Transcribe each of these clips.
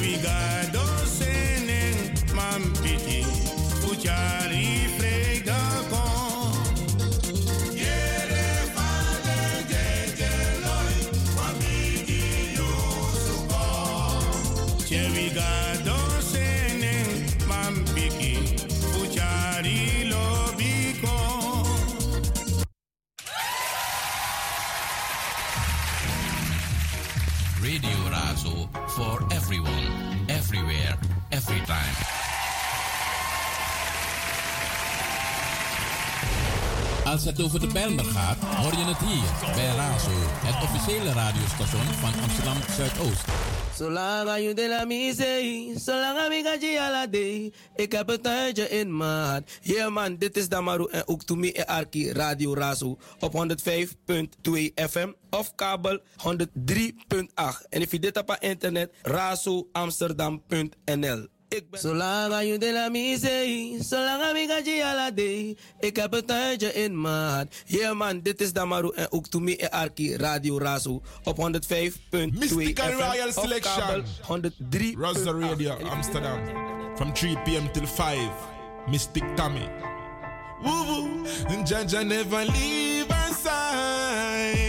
We gaan don senen mam piti. Uchari het over de Bijlmer gaat, hoor je het hier bij Razo, het officiële radiostation van Amsterdam Zuidoost. Zolang je de la ik je. Ik heb het tijdje in hart. Yeah man, dit is Damaru en ook to me en Arki Radio Razo op 105.2 FM of kabel 103.8. En if je dit op internet, razoamsterdam.nl. Zolang je de la misee, zolang ik ga je ala day. Ik heb het tijdje in mijn hart. Yeah man, dit is Damaru en ook to me en Arki Radio Razo op 105.2 Mystical Royal Selection. 103. Rasta Radio, Amsterdam. From 3 p.m. till 5. Mystic Tommy. Woo woo. Jaja never leave our side.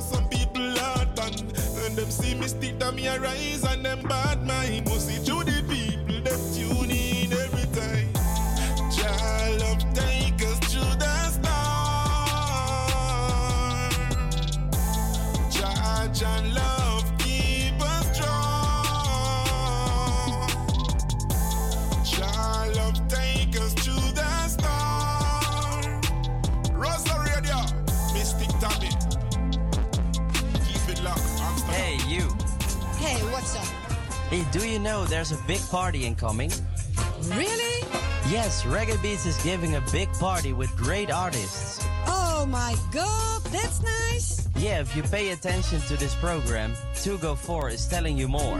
Some people are done. And them see me stick to me arise and them bad mind. Do you know there's a big party incoming? Really? Yes, Reggae Beats is giving a big party with great artists. Oh my god, that's nice. Yeah, if you pay attention to this program, 2Go4 is telling you more.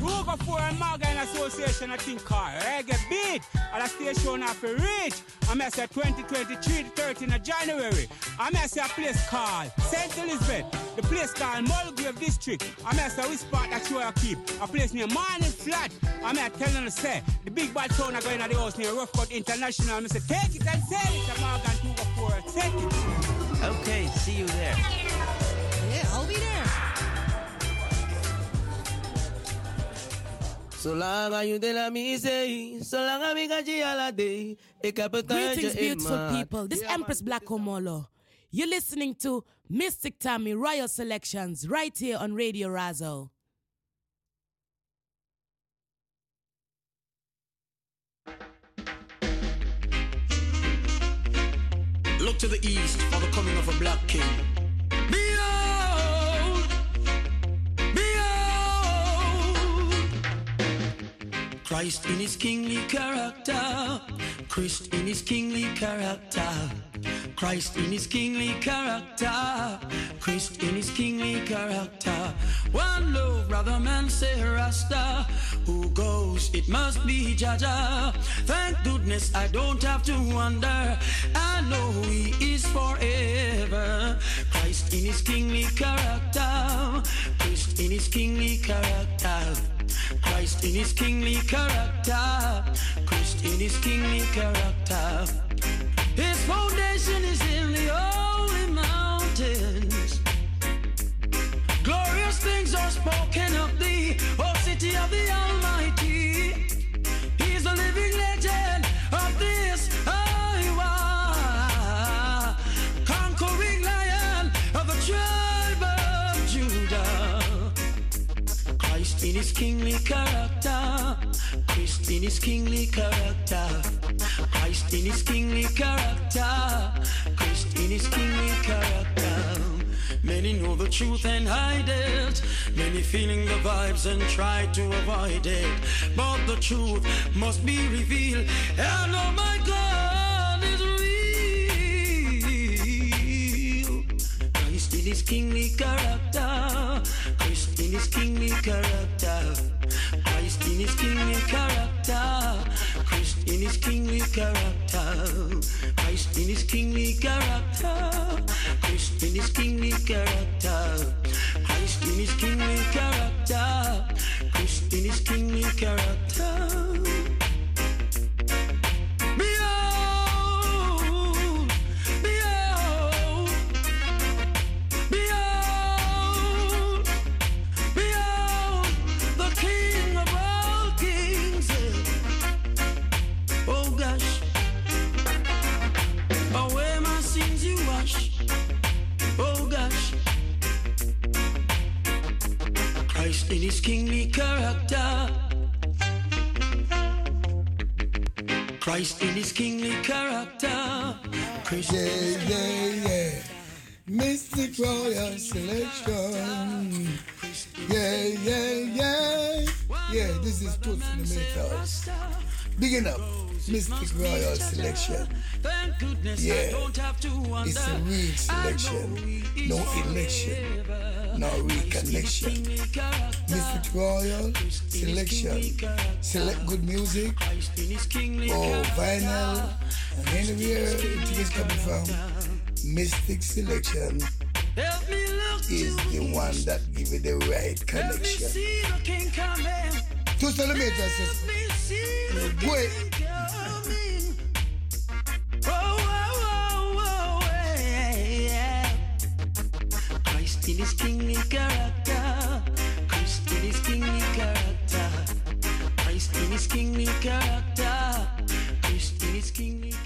Ruga for a Morgan Association, I think, car. Reggae beat. And a station of a reach. I'm at 2023, the 13th of January. I'm at a place called St. Elizabeth. The place called Mulgrave District. I'm at a spot that you are keep. A place near Morning Flat. I'm at telling you, say, the big bad town are going to the house near Rough Cut International. I say, take it and sell it. A Morgan 204. Take it. Okay, see you there. Yeah, I'll be there. So long as you tell me say, so long as we got you all day, Greetings, beautiful people. This yeah, Empress Black Omolo. You're listening to Mystic Tammy Royal Selections right here on Radio Razo. Look to the east for the coming of a black king. Christ in his kingly character, Christ in his kingly character. Christ in his kingly character, Christ in his kingly character. One love, brother man, say Rasta. Who goes? It must be Jaja. Thank goodness I don't have to wonder. I know He is forever. Christ in His kingly character. Christ in His kingly character. Christ in His kingly character. Christ in His kingly character. His foundation is in the holy mountains. Glorious things are spoken of thee, O city of the Almighty. Christ in his kingly character, Christ in his kingly character, Christ in his kingly character, Christ in his kingly character. Many know the truth and hide it. Many feeling the vibes and try to avoid it. But the truth must be revealed. And oh my God his kingly character. Christ in his kingly character. Christ in his kingly character. Christ in his kingly character. Christ in his kingly character. Christ in his kingly character. Christ in his kingly character. Christ in his kingly character. Christ in His kingly character. Christ in His kingly character. Christ Yeah, yeah, yeah. Mystic Royal Selection. Yeah, yeah, yeah. Yeah, this is Toots and the Maytals. Big enough. Mystic Royal Selection. Yeah, it's a real selection. No election. No reconnection. Mystic Royal Selection. Select good music. Oh, vinyl. And anywhere it is coming from. Mystic Selection is the one that give you the right connection. Two centimeters, sister. Boy, Christine is king in character. Christine is king in character. Christine is king in character. Christine is king in character.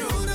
I've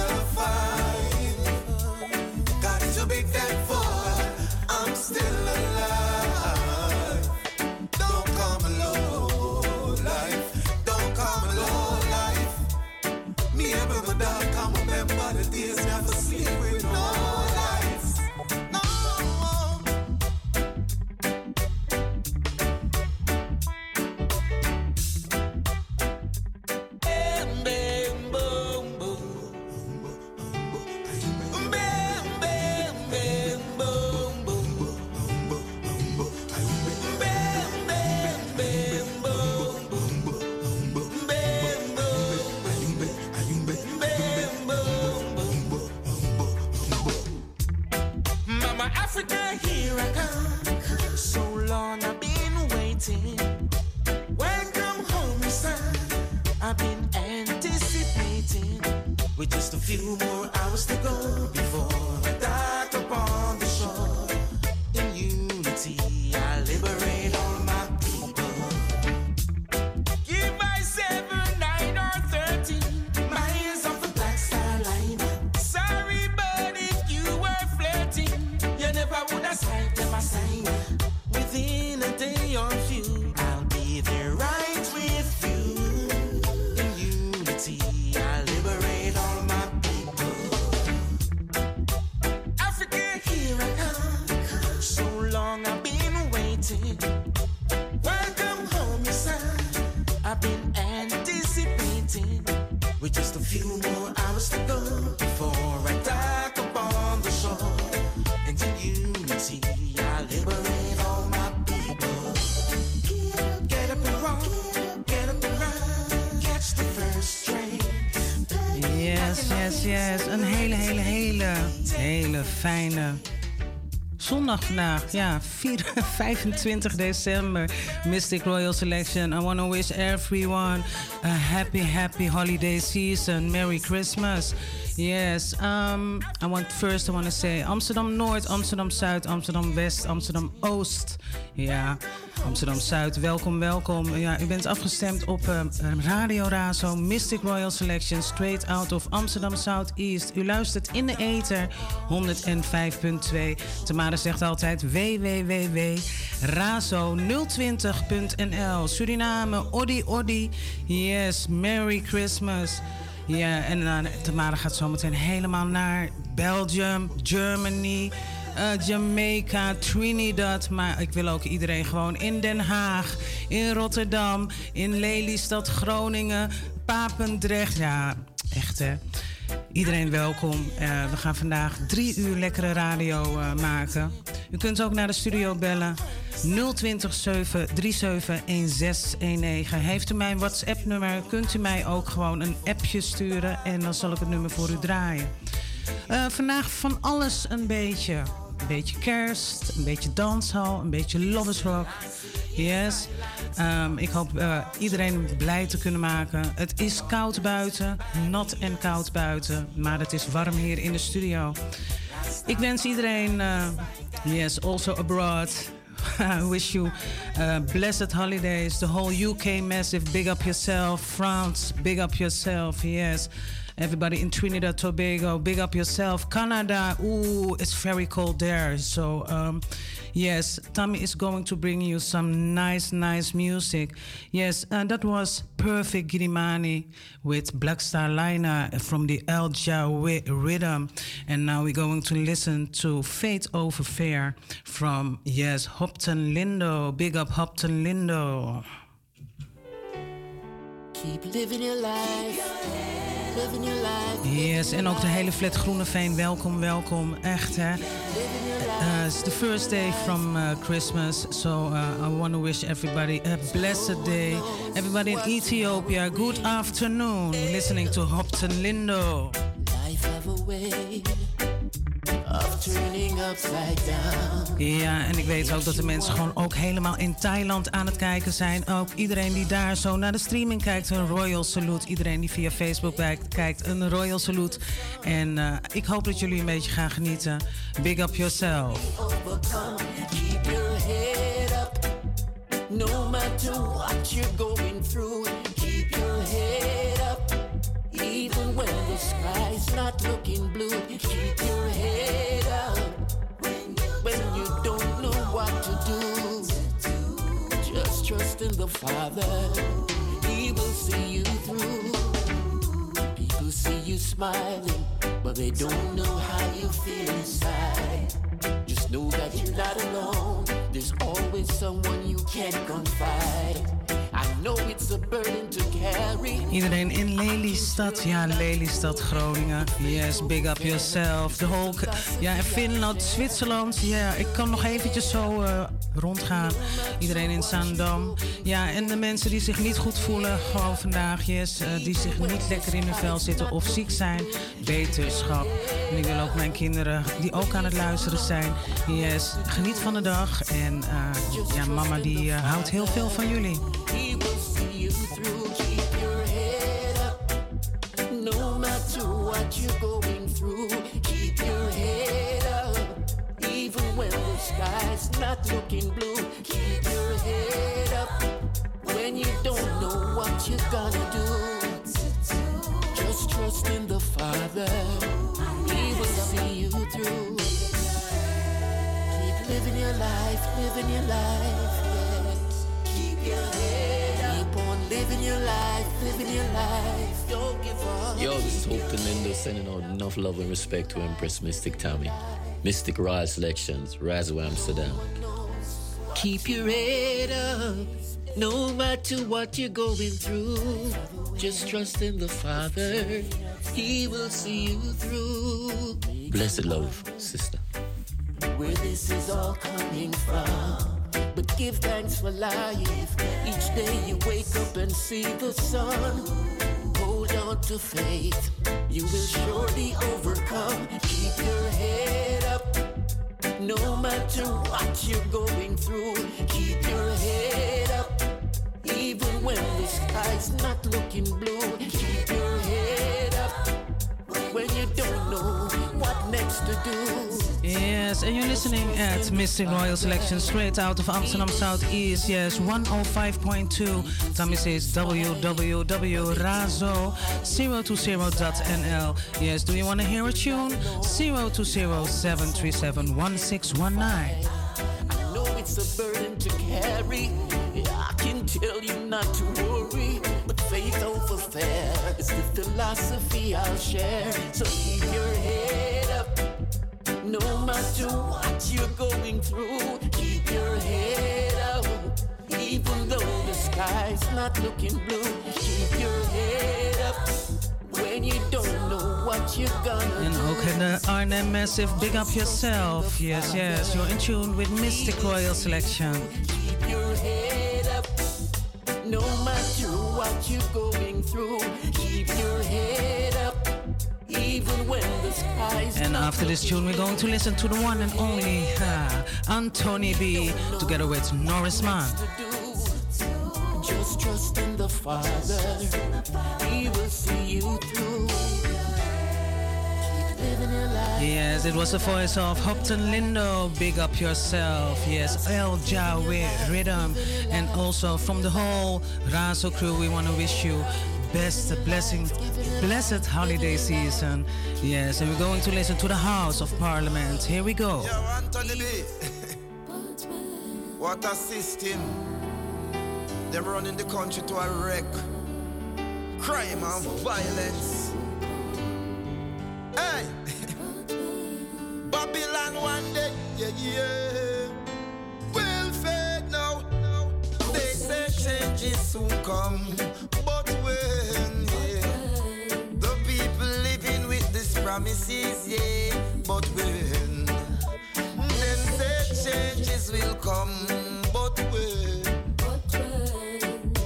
fijne zondag vandaag. Ja, 4, 25 december. Mystic Royal Selection. I want to wish everyone a happy, happy holiday season. Merry Christmas. Yes, um, I want first I want to say Amsterdam Noord, Amsterdam Zuid, Amsterdam West, Amsterdam Oost. Ja, Amsterdam Zuid, welkom, welkom. Ja, u bent afgestemd op eh, Radio Razo, Mystic Royal Selection, straight out of Amsterdam Southeast. U luistert in de ether 105.2. Tamara zegt altijd www.razo020.nl. Suriname, Oddi Oddi. Yes, Merry Christmas. Ja, en uh, Tamara gaat zometeen helemaal naar Belgium, Germany, eh, Jamaica, Trinidad. Maar ik wil ook iedereen gewoon in Den Haag, in Rotterdam, in Lelystad, Groningen, Papendrecht. Ja, echt hè. Iedereen welkom. Eh, we gaan vandaag drie uur lekkere radio eh, maken. U kunt ook naar de studio bellen. 020 737 1619. Heeft u mijn WhatsApp-nummer, kunt u mij ook gewoon een appje sturen en dan zal ik het nummer voor u draaien. Eh, vandaag van alles een beetje. Een beetje kerst, een beetje danshal, een beetje lovers rock. Yes. Ehm, ik hoop eh, iedereen blij te kunnen maken. Het is koud buiten, nat en koud buiten, maar het is warm hier in de studio. Ik wens iedereen, eh, yes, also abroad. I wish you uh, blessed holidays. The whole UK massive, big up yourself. France, big up yourself. Yes. Everybody in Trinidad, Tobago, big up yourself. Canada, ooh, it's very cold there. So, um, yes, Tommy is going to bring you some nice, nice music. Yes, and that was Perfect Giddimani with Black Star Liner from the El rhythm. And now we're going to listen to Faith Over Fear from, yes, Hopeton Lindo. Big up Hopeton Lindo. Keep living your life. Living your life. Yes, en ook de hele flat Groeneveen. Welkom, welkom. Echt, hè? Uh, it's the first day from uh, Christmas, so I want to wish everybody a blessed day. Everybody in Ethiopia, good afternoon. Listening to Hopton Lindo. Life have a way Ja, en ik weet ook dat de mensen gewoon ook helemaal in Thailand aan het kijken zijn. Ook iedereen die daar zo naar de streaming kijkt, een royal salute. Iedereen die via Facebook kijkt, een royal salute. En uh, ik hoop dat jullie een beetje gaan genieten. Big up yourself. No matter what you're going through, keep your head. Even when the sky's not looking blue, keep your head up. When you don't know what to do, just trust in the Father. He will see you through. People see you smiling, but they don't know how you feel inside. Just know that you're not alone. There's always someone you can confide. I know it's a burden to carry. Iedereen in Lelystad, ja, Lelystad, Groningen. Yes, big up yourself. De whole, ja, en Finland, Zwitserland. Ja, ik kan nog eventjes zo uh, rondgaan. Iedereen in Zaandam. Ja, en de mensen die zich niet goed voelen, gewoon vandaag, yes. Uh, die zich niet lekker in hun vel zitten of ziek zijn. Beterschap. En ik wil ook mijn kinderen, die ook aan het luisteren zijn. Yes, geniet van de dag. En uh, ja, mama die houdt heel veel van jullie. No matter what you're going through, keep your head up. Even when the sky's not looking blue, keep your head up. When you don't know what you're gonna do, just trust in the Father. He will see you through. Keep living your life, living your life. Yes. Keep your head on living your life, living your life. Don't give up. Yo, this is Hope Lindo sending out enough love and respect to Empress Mystic Tommy. Mystic Royal Selections, Razo Amsterdam. Keep your head up. No matter what you're going through, just trust in the Father. He will see you through. Blessed love, sister. Where this is all coming from. But give thanks for life. Each day you wake up and see the sun. Hold on to faith. You will surely overcome. Keep your head up. No matter what you're going through, keep your head up. Even when the sky's not looking blue, keep your head up. When you don't know next to do. Yes, and you're listening at Mystic Royal Selection straight out of Amsterdam Southeast. Yes, 105.2. Tommy says www.razo020.nl. Yes, do you want to hear a tune? 020-737-1619. I know it's a burden to carry. I can tell you not to worry, but faith over fear is the philosophy I'll share. So keep your head no matter what you're going through. Keep your head up, even though the sky's not looking blue. Keep your head up. When you don't know what you're gonna En ook in de Arnhem Massive Big Up Yourself. Yes, yes, you're in tune with Mystic Royal Selection. Keep your head up. No matter what you're going through, keep your head up. And after this tune, we're going to listen to the one and only uh, Anthony B together with Norris Man. just trust in the Father. He will see you through. Keep living your life. Yes, it was the voice of Hopeton Lindo. Big up yourself. Yes, El Jawe Rhythm. And also from the whole Razo crew, we want to wish you best blessing, blessed holiday season. Yes, and we're going to listen to the House of Parliament. Here we go. What a system. They're running the country to a wreck. Crime and violence. Hey! Babylon one day, yeah, yeah. Will fade now. They say changes soon come. Promises, yeah. But when, then say changes will come. But when,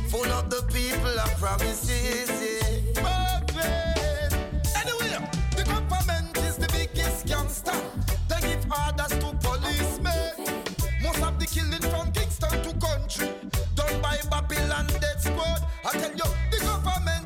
full of the people of promises, yeah. But when, anyway, the government is the biggest gangster. They give orders to policemen. Most of the killing from Kingston to country done by Babylon Death Squad. I tell you, the government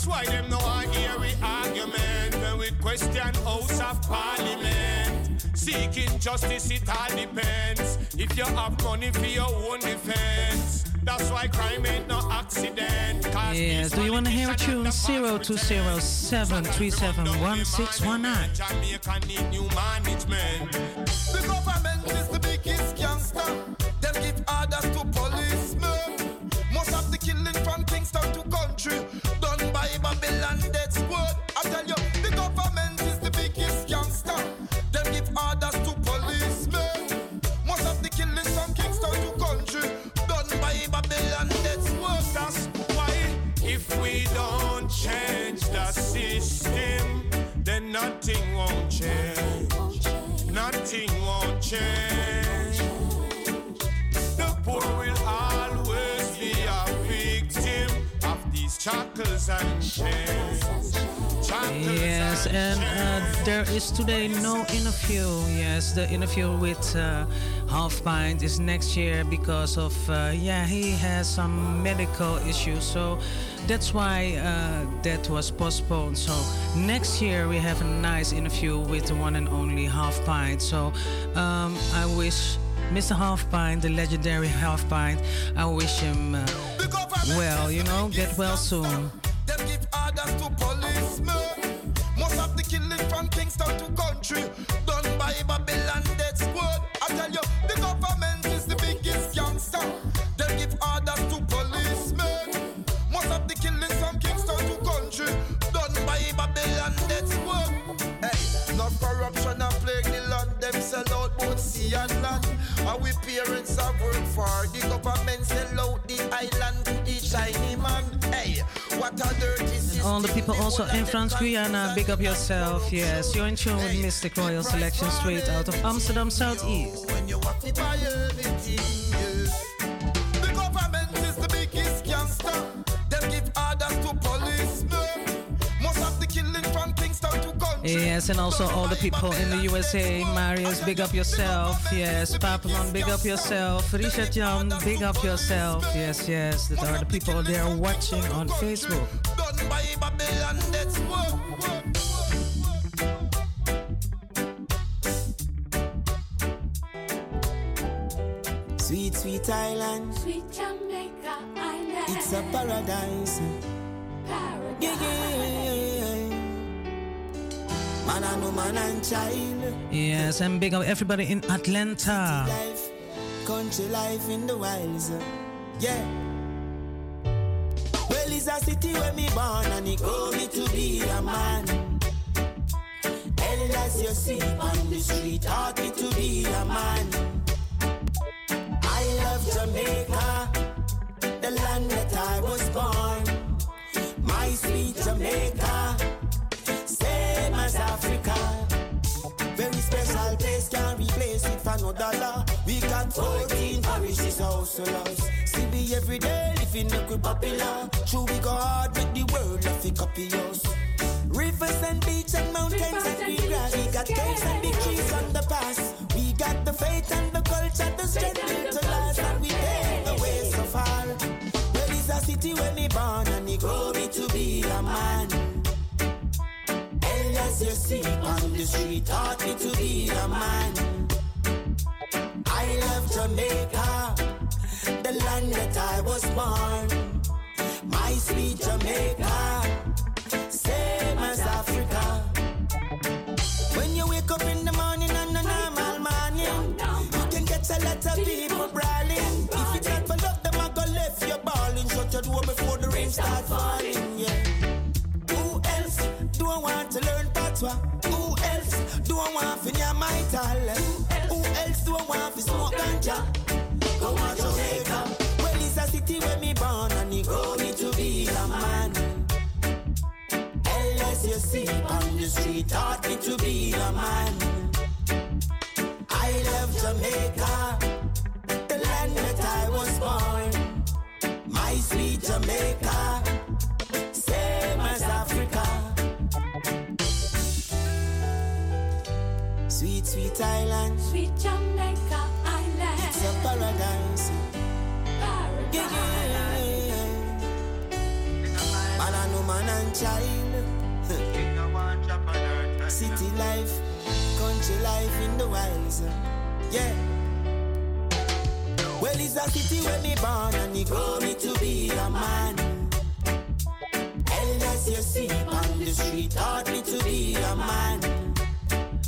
that's why them no want hear we argument when we question House of Parliament. Seeking justice, it all depends. If you have money for your own defense, that's why crime ain't no accident. Cause Yes, do you want to hear a tune? 0207371619. Jamaica need new management. The government if we don't change the system, then nothing won't change. Nothing won't change. Yes, and uh, there is today no interview. Yes, the interview with uh, Half Pint is next year because of uh, yeah he has some medical issues. So that's why uh, that was postponed. So next year we have a nice interview with the one and only Half Pint. So um, I wish Mr. Half Pint, the legendary Half Pint, I wish him uh, well. You know, get well soon. Most of the killing from Kingston to country done by Babylon Death Squad. I tell you, the government is the biggest gangster. Give orders to policemen. Most of the killing from Kingston to country done by Babylon Death Squad. Hey, no corruption and plague the. Them sell out both sea and we parents have worked for the government sell out the island to the shiny man. Hey, what a dirty system. All the people also in France Guyana, big up yourself. Yes, you're in tune with Mystic Royal Selection straight out of Amsterdam Southeast. When you have to buy everything, Yes, and also all the people in the USA. Marius, big up yourself. Yes, Papelon, big up yourself. Richard Jan, big up yourself. Yes, yes, that are the people there watching on Facebook. Done by Babylon, that's what. Sweet, sweet island. Sweet Jamaica Island. It's a paradise. Paradise. Yeah, yeah, yeah. Man and woman and child. Yes, and big up everybody in Atlanta. Life, country life in the wilds. Yeah. Well, it's a city where me born and it grow me to be a man. And as you see on the street, taught me to be a man. I love Jamaica, the land that I was born. My sweet Jamaica, as Africa. Very special place, can't replace it for no dollar. We got 14 parishes, households. See me every day, living look we popular. True, we go hard with the world, we copy us. Rivers and beach and mountains and grass. We got caves and big trees on the pass. We got the faith and the culture, the strength built to last. And we pave the way so far. Well, it's a city where me born and grow me to be a man. And you see on the street taught me to be a man. I love Jamaica, the land that I was born. My sweet Jamaica, same as Africa. When you wake up in the morning on a normal morning, you can get a lot of people brawling. If it's not for love, them I go left you balling. Shut your door before the rain start falling. Yeah. Who else do I want to near my talent? Who else do I want to smoke ganja? Go on Jamaica. Well, it's a city where me born and it grow me to be a man. LSUC on the street taught me to be a man. I love Jamaica, the land that I was born. My sweet Jamaica, Sweet, sweet island, Sweet Jamaica Island. it's a paradise. Yeah, yeah, yeah. Man and woman and child. City life, country life in the wilds. Yeah. Well, it's a city where me born and it grow me to be a man. LSUC on the street taught me to be a man.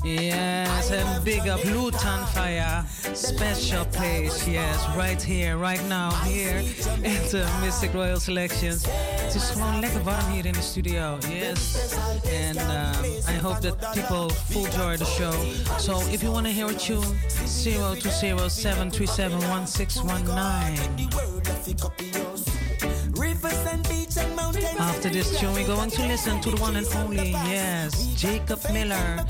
Yes, and big up Lutan Fyah. Special place, yes, right here, right now, here at the Mystic Royal Selections. Het is gewoon lekker warm hier in de studio, yes. And um, I hope that people full enjoy the show. So if you want to hear a tune, 020723711619. After this tune, we're going to listen to the one and only, yes, Jacob Miller,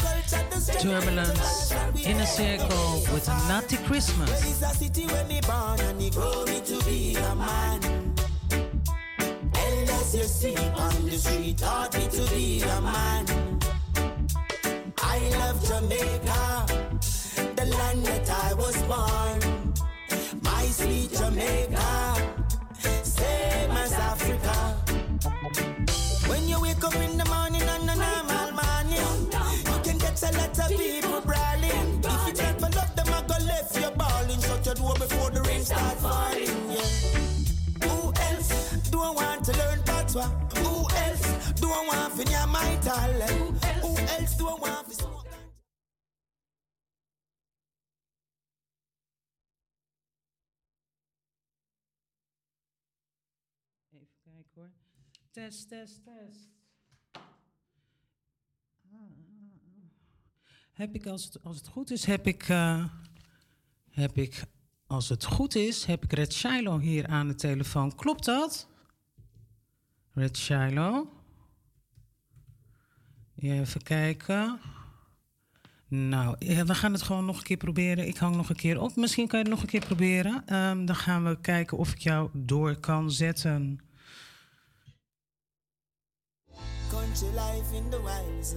Turbulence, Inner Circle with a Natty Christmas. A man. LSUC on the street taught me to be a man. I love Jamaica, the land that I was born. My sweet Jamaica, same as Africa. You up in the morning on a normal morning, you can get a lot of people brawling. If not for love, them I go left you balling. Shut your door before the rain start falling. Yeah. Who else do I want to learn patois? Who else do I want to near my talent? Who else do I want to smoke? Even kijken hoor. Test, test, test. Heb ik, als het, als het goed is, heb ik, eh, heb ik, als het goed is, heb ik Red Shiloh hier aan de telefoon. Klopt dat? Red Shiloh. Ja, even kijken. Nou, ja, we gaan het gewoon nog een keer proberen. Ik hang nog een keer op. Misschien kan je het nog een keer proberen. Ehm, dan gaan we kijken of ik jou door kan zetten. Country life in the wilds.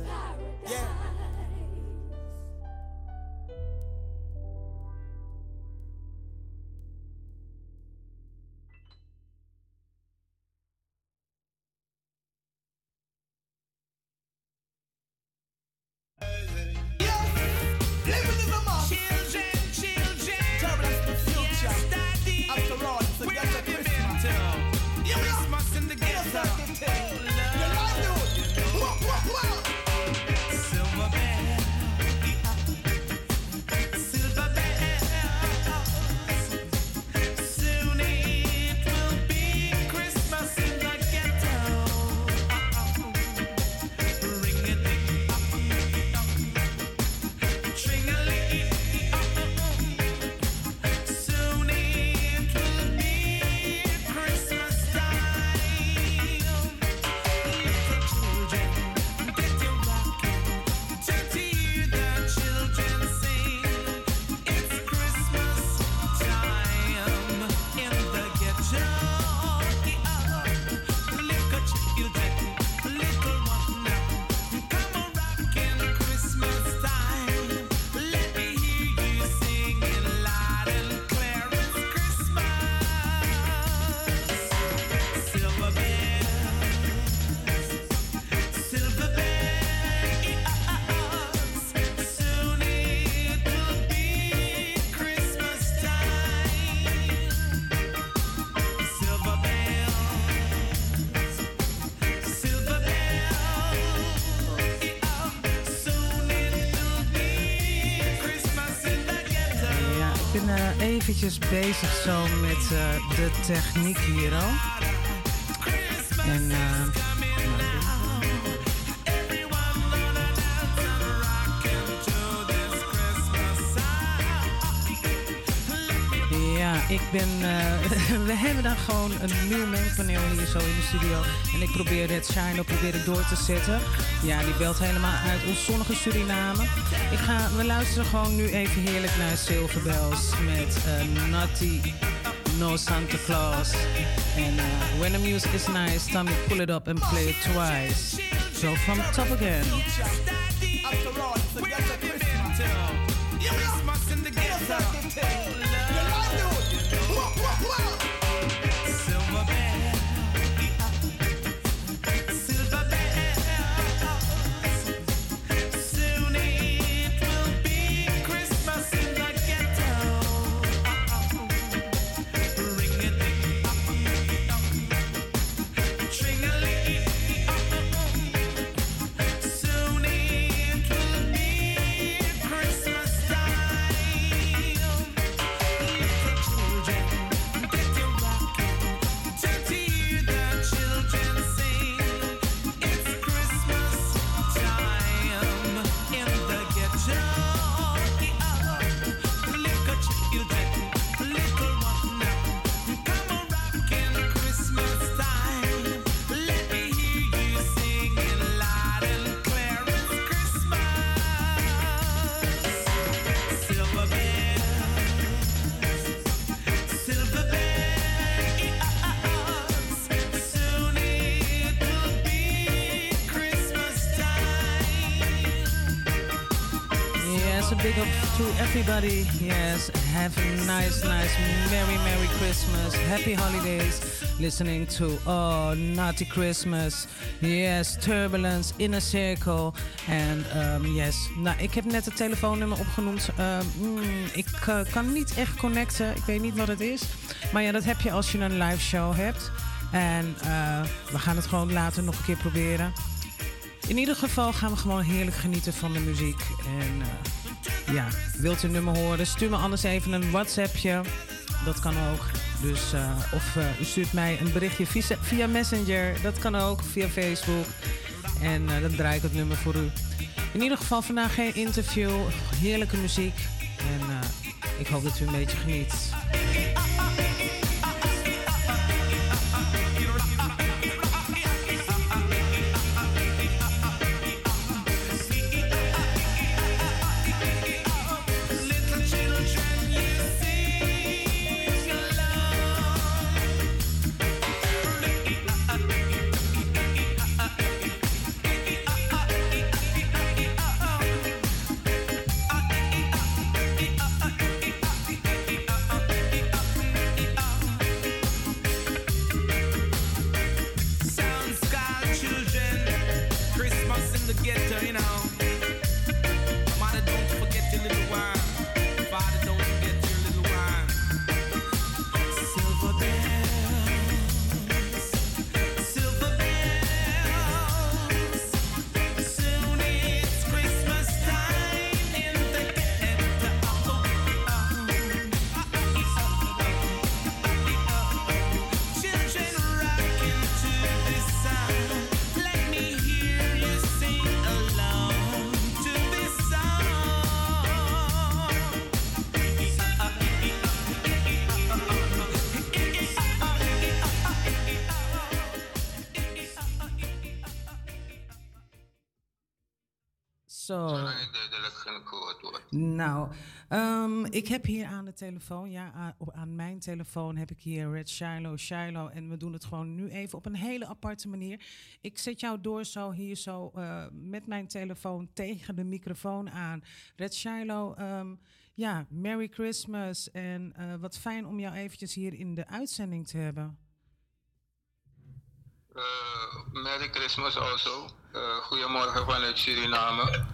Yeah. Eventjes bezig zo met eh, de techniek hier al. En eh, ik ben. eh, we hebben dan gewoon een nieuw mengpaneel hier zo in de studio. En ik probeer Red Shine probeer ik door te zetten. Ja, die belt helemaal uit ons zonnige Suriname. Ik ga, we luisteren gewoon nu even heerlijk naar Silver Bells met eh, Naughty No Santa Claus. En eh, when the music is nice, Tommy pull it up and play it twice. So from top again. Have a nice, nice, Merry, Merry Christmas. Happy holidays. Listening to Oh, Naughty Christmas. Yes, Turbulence, Inner Circle. En um, yes, nou, ik heb net het telefoonnummer opgenoemd. Um, mm, ik eh, kan niet echt connecten. Ik weet niet wat het is. Maar ja, dat heb je als je een live show hebt. En eh, we gaan het gewoon later nog een keer proberen. In ieder geval gaan we gewoon heerlijk genieten van de muziek. En eh, ja, wilt u een nummer horen? Stuur me anders even een WhatsAppje. Dat kan ook. Dus, eh, of eh, u stuurt mij een berichtje via, via Messenger. Dat kan ook, via Facebook. En eh, dan draai ik het nummer voor u. In ieder geval vandaag geen interview. Heerlijke muziek. En ik hoop dat u een beetje geniet. Nou, ehm, ik heb hier aan de telefoon, ja, aan, aan mijn telefoon heb ik hier Red Shiloh, Shiloh. En we doen het gewoon nu even op een hele aparte manier. Ik zet jou door zo hier zo eh, met mijn telefoon tegen de microfoon aan. Red Shiloh, ehm, ja, Merry Christmas. En eh, wat fijn om jou eventjes hier in de uitzending te hebben. Uh, Merry Christmas also. Goedemorgen vanuit Suriname.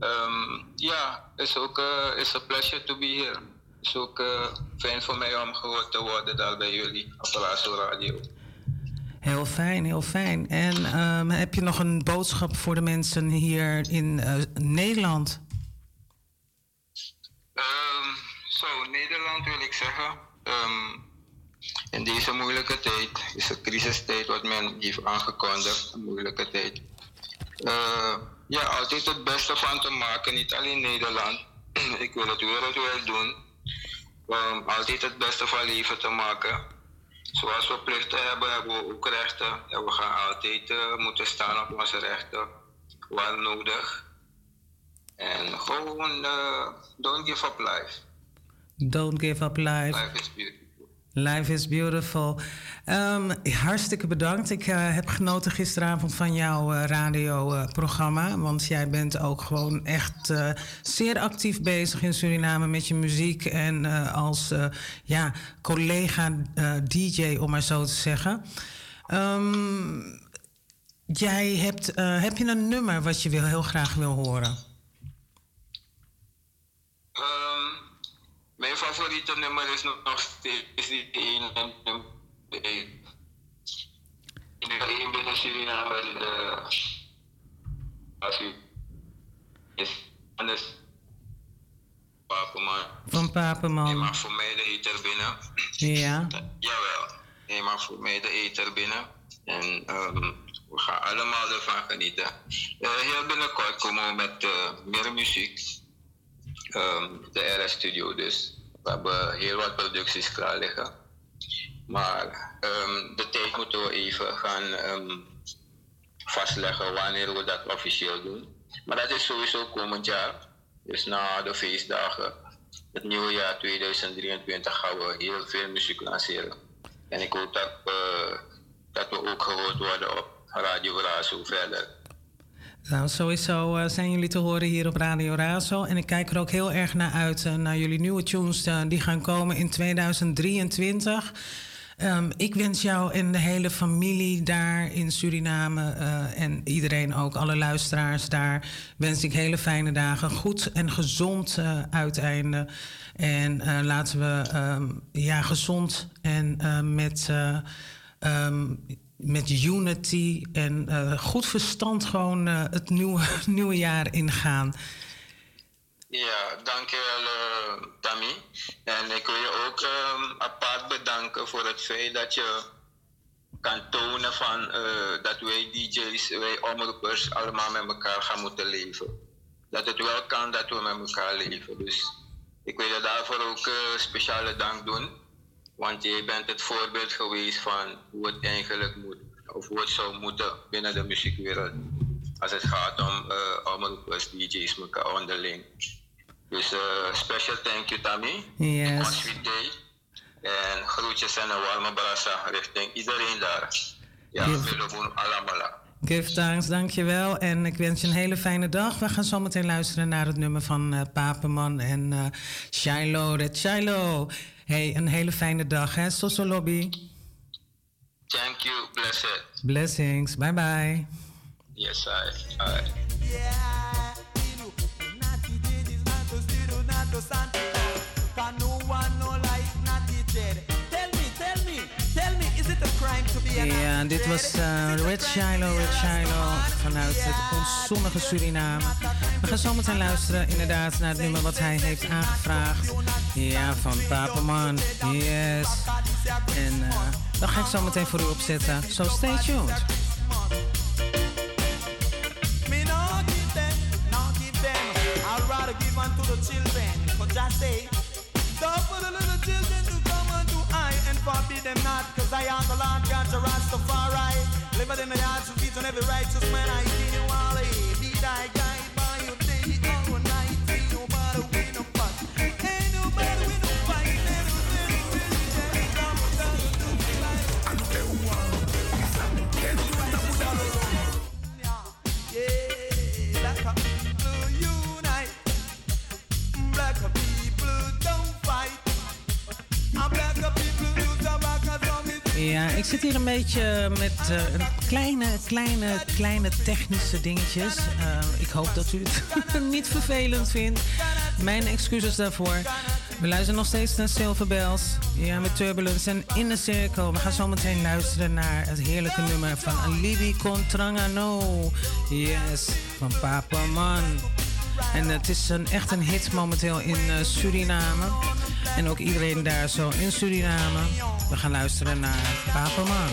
Um, ja, is ook uh, is a pleasure to be here. Is ook uh, fijn voor mij om gehoord te worden daar bij jullie op Razo Radio. Heel fijn, heel fijn. En ehm, heb je nog een boodschap voor de mensen hier in eh, Nederland? Um, Zo, Nederland wil ik zeggen. ehm, in deze moeilijke tijd, is een crisistijd wat men heeft aangekondigd, een moeilijke tijd. Eh, ja, altijd het beste van te maken, niet alleen Nederland. ik wil het wereldwijd doen. Altijd het beste van leven te maken. Zoals we plichten hebben, hebben we ook rechten. En we gaan altijd eh, moeten staan op onze rechten, waar nodig. En gewoon, eh, don't give up life. Don't give up life. Life is beautiful. Life is beautiful. Ehm, hartstikke bedankt. Ik eh, heb genoten gisteravond van jouw eh, radioprogramma. want jij bent ook gewoon echt eh, zeer actief bezig in Suriname met je muziek. En eh, als eh, ja, collega-DJ, om maar zo te zeggen. Ehm, jij hebt, eh, heb je een nummer wat je wil, heel graag wil horen? Ehm, mijn favoriete nummer is nog steeds die één binnen Suriname. De, als u is anders. Papenman. Van Je Papenman. mag voor mij de eter binnen. Ja. Jawel. Je mag voor mij de eter binnen. En ehm, we gaan allemaal ervan genieten. Eh, heel binnenkort komen we met eh, meer muziek. Ehm, de RS Studio dus. We hebben heel wat producties klaar liggen. Maar ehm, de tijd moeten we even gaan ehm, vastleggen wanneer we dat officieel doen. Maar dat is sowieso komend jaar. Dus na de feestdagen, het nieuwe jaar 2023, gaan we heel veel muziek lanceren. En ik hoop dat, eh, dat we ook gehoord worden op Radio Razo verder. Nou, sowieso eh, zijn jullie te horen hier op Radio Razo. En ik kijk er ook heel erg naar uit, eh, naar jullie nieuwe tunes die gaan komen in 2023. Ehm, ik wens jou en de hele familie daar in Suriname eh, en iedereen ook, alle luisteraars daar, wens ik hele fijne dagen. Goed en gezond eh, uiteinde. En eh, laten we ehm, ja, gezond en met, eh, ehm, met unity en goed verstand gewoon het nieuwe, nieuwe jaar ingaan. Ja, dankjewel uh, Tammy. En ik wil je ook ehm, apart bedanken voor het feit dat je kan tonen van, eh, dat wij DJ's, wij omroepers allemaal met elkaar gaan moeten leven. Dat het wel kan dat we met elkaar leven. Dus ik wil je daarvoor ook eh, speciale dank doen. Want je bent het voorbeeld geweest van hoe het eigenlijk moet. Of hoe het zou moeten binnen de muziekwereld. Als het gaat om uh, omroepers, DJ's, elkaar onderling. Dus uh, special thank you Tammy. Yes. Sweet day. En groetjes en een warme brasa richting iedereen daar. Ja, Yes. veel boen allemaal. Give thanks, dankjewel. En ik wens je een hele fijne dag. We gaan zo meteen luisteren naar het nummer van eh Papenman en eh Shiloh. Red Shiloh. Hey, een hele fijne dag, hè? Soso Lobby. Thank you, blessed. Blessings. Bye bye. Yes, I. I. Ja, dit was eh, Red Shiloh, Red Shiloh vanuit het onzonnige Suriname. We gaan zo meteen luisteren inderdaad naar het nummer wat hij heeft aangevraagd. Ja, van Papaman. Yes. En eh dat ga ik zo meteen voor u opzetten. So stay tuned. Give unto the children. Cause I say, don't for the little children to come unto I and forbid them not. Cause I am the Lord God, the Rastafari. Live in the hearts of each and every righteous man. I see you all, be thy guide Ja, ik zit hier een beetje met een kleine, kleine, kleine technische dingetjes. Eh, ik hoop dat u het niet vervelend vindt. Mijn excuses daarvoor. We luisteren nog steeds naar Silver Bells. Ja, met Turbulence en In de Cirkel. We gaan zo meteen luisteren naar het heerlijke nummer van Alibi Contrangano. Yes, van Papa Man. En het is een, echt een hit momenteel in eh, Suriname. En ook iedereen daar zo in Suriname. We gaan luisteren naar Papaman.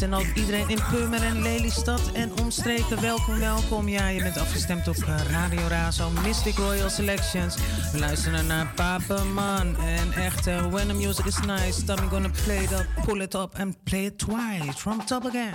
En ook iedereen in Purmerend, Lelystad en omstreken, welkom, welkom. Ja, je bent afgestemd op eh, Radio Razo, Mystic Royal Selections. We luisteren naar Papa Man. En echt, uh, when the music is nice, then we're gonna play up, pull it up and play it twice, from top again.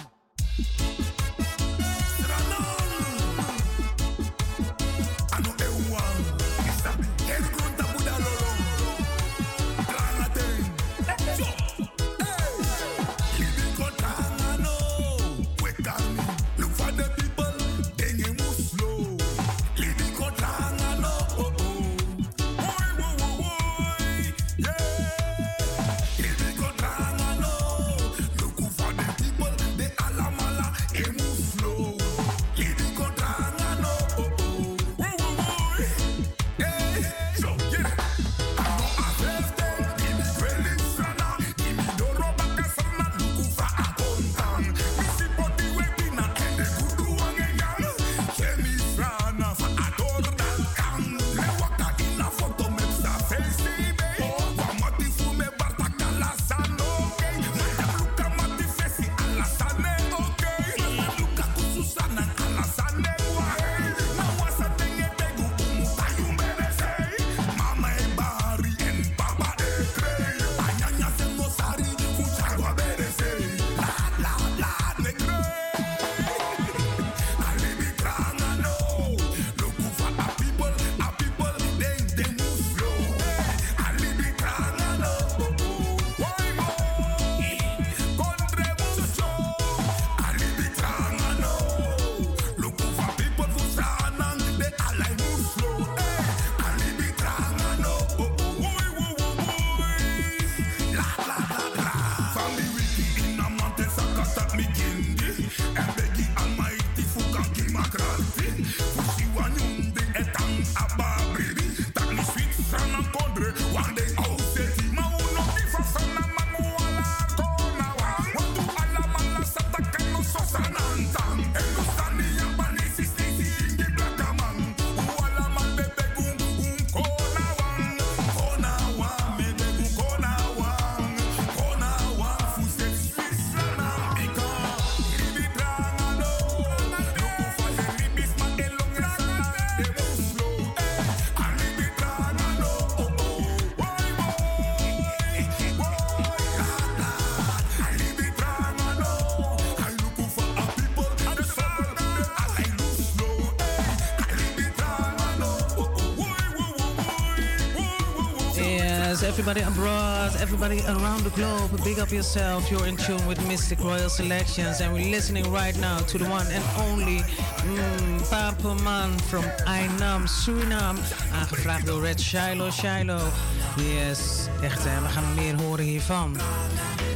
Everybody abroad, everybody around the globe, big up yourself. You're in tune with Mystic Royal Selections, and we're listening right now to the one and only mm, Papa Man from Ainam, Suriname. Aangevraagd door Red Shiloh Shiloh. Yes, echt, hè, we gaan meer horen hiervan.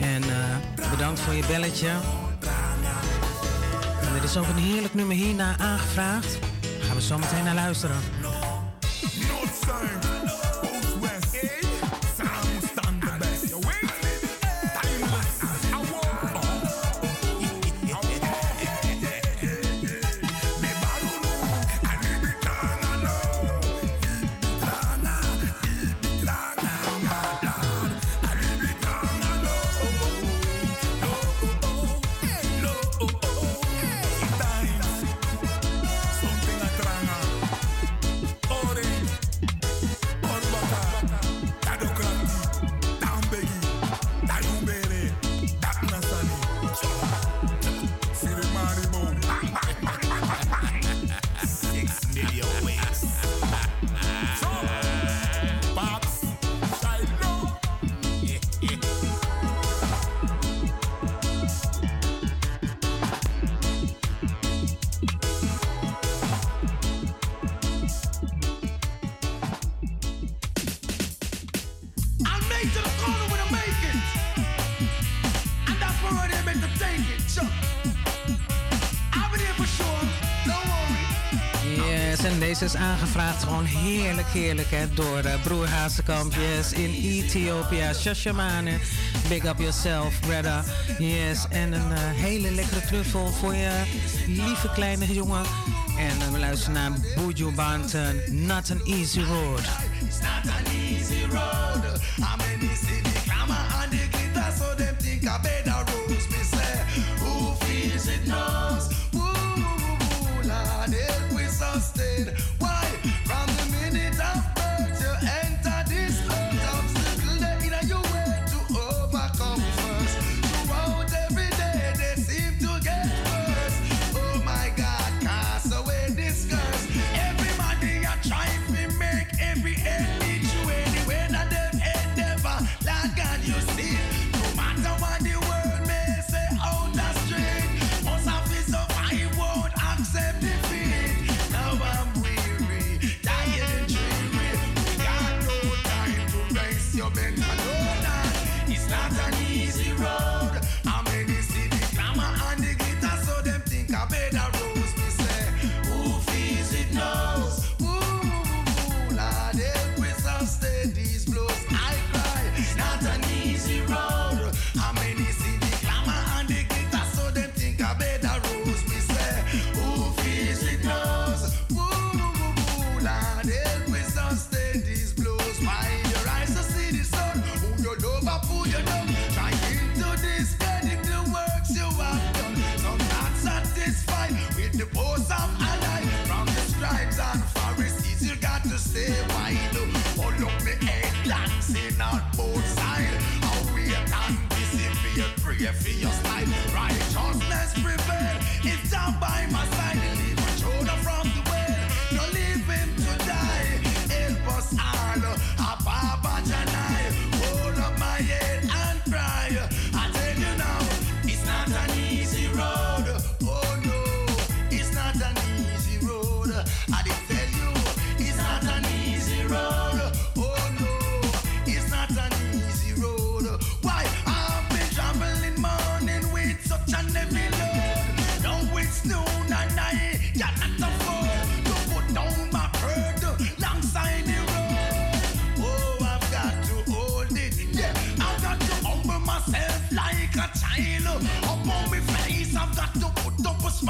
En uh, bedankt voor je belletje. En er is ook een heerlijk nummer hierna aangevraagd. Gaan we zo meteen naar luisteren. ass. gevraagd Gewoon heerlijk, heerlijk hè. Door eh, broer Hazekamp. Yes, in Ethiopia. Shashamane. Big up yourself, brother. Yes, en een eh, hele lekkere truffel voor je lieve kleine jongen. En eh, we luisteren naar Buju Banten. Not an easy road. It's not an easy road.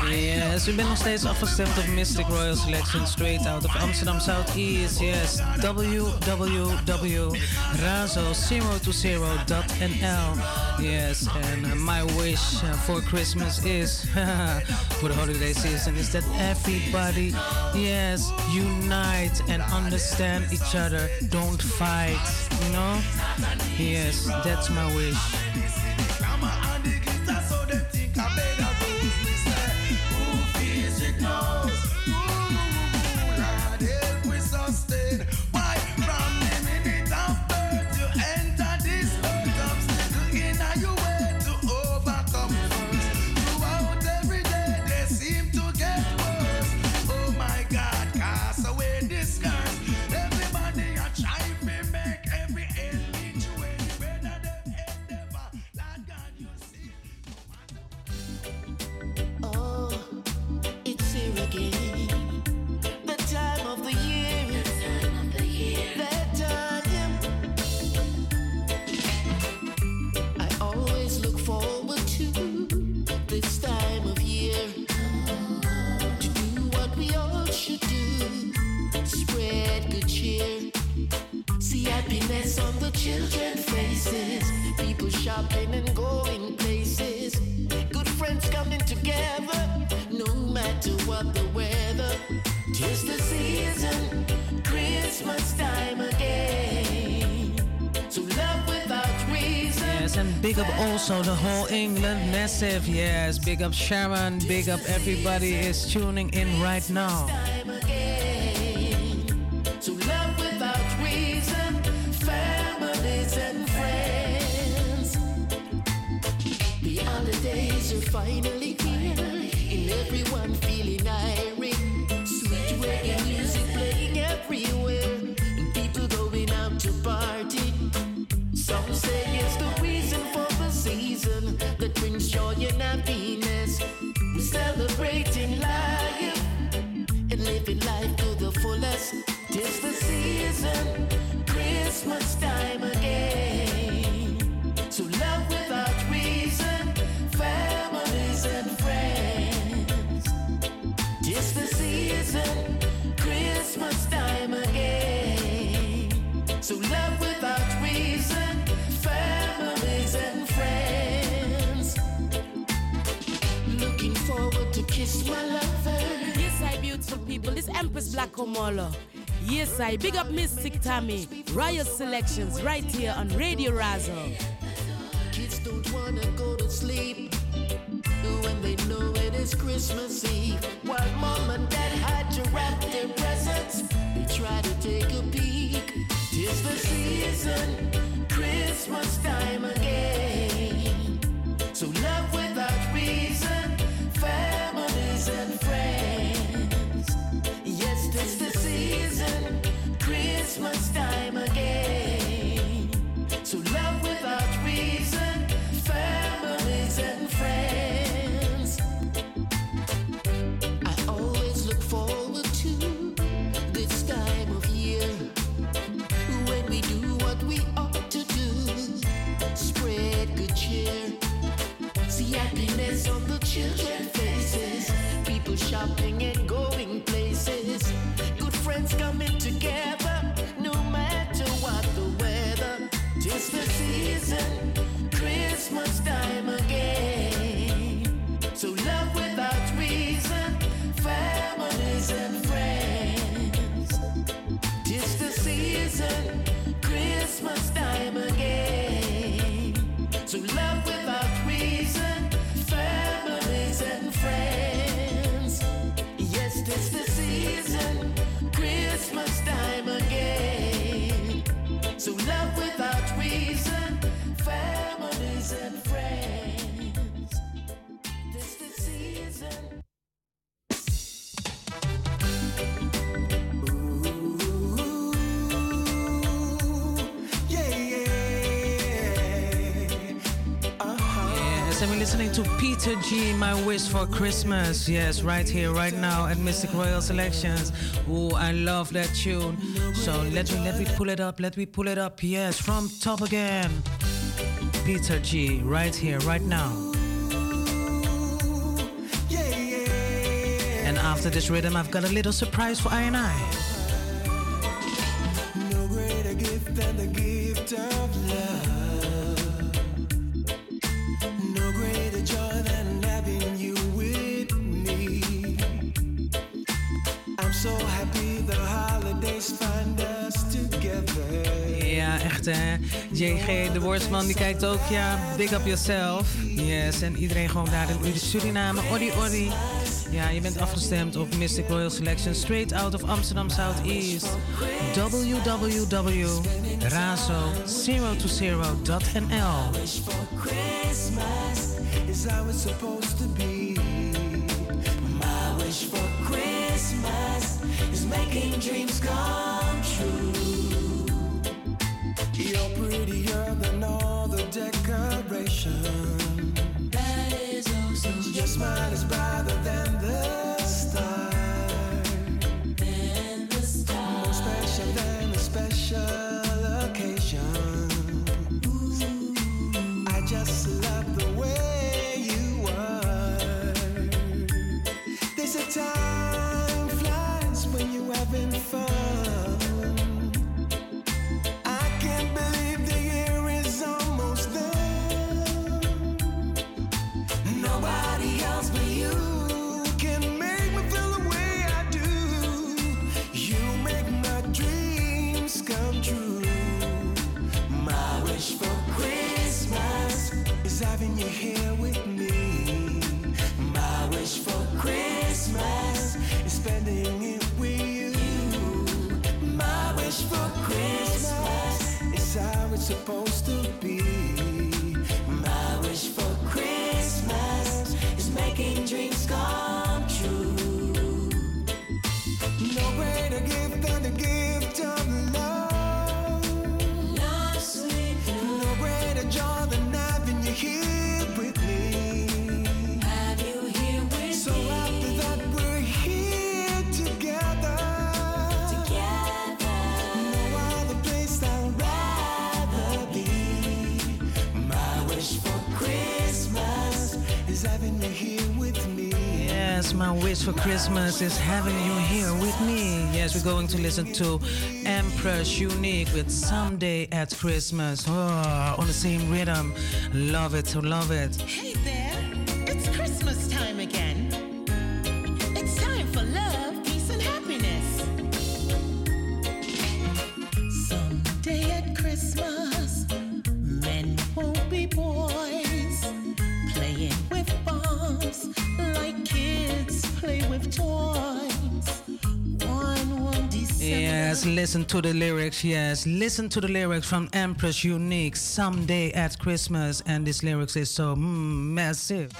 Yes, we bent nog steeds afgestemd op Mystic Royal Selection straight out of Amsterdam Southeast. Yes, www.razo020.nl. Yes, and uh, my wish uh, for Christmas is, for the holiday season, is that everybody, yes, unite and understand each other. Don't fight, you know? Yes, that's my wish. So the whole England massive, yes. Big up Sharon, big up everybody is tuning in right now. Riot Selections right here on Radio Razo. to G, my wish for Christmas. Yes, right here, right now at Mistic Royal Selections. Ooh, I love that tune. So let me let me pull it up, let me pull it up. Yes, from top again. Peter G, right here, right now. And after this rhythm, I've got a little surprise for I and I. No echt, hè? JG, de woordsman, die kijkt ook. Ja, big up yourself. Yes, en iedereen gewoon daar in Suriname. Ori, ori. Ja, je bent afgestemd op Mystic Royal Selection. Straight out of Amsterdam Southeast. www.razo020.nl is how it's supposed to be. My wish for Christmas is making dreams come true. mind is right. My wish for Christmas is having you here with me. Yes, we're going to listen to Empress Unique with Someday at Christmas. Oh, on the same rhythm. Love it, love it. Yes, listen to the lyrics. Yes, listen to the lyrics from Empress Unique. Someday at Christmas, and this lyrics is so mm, massive.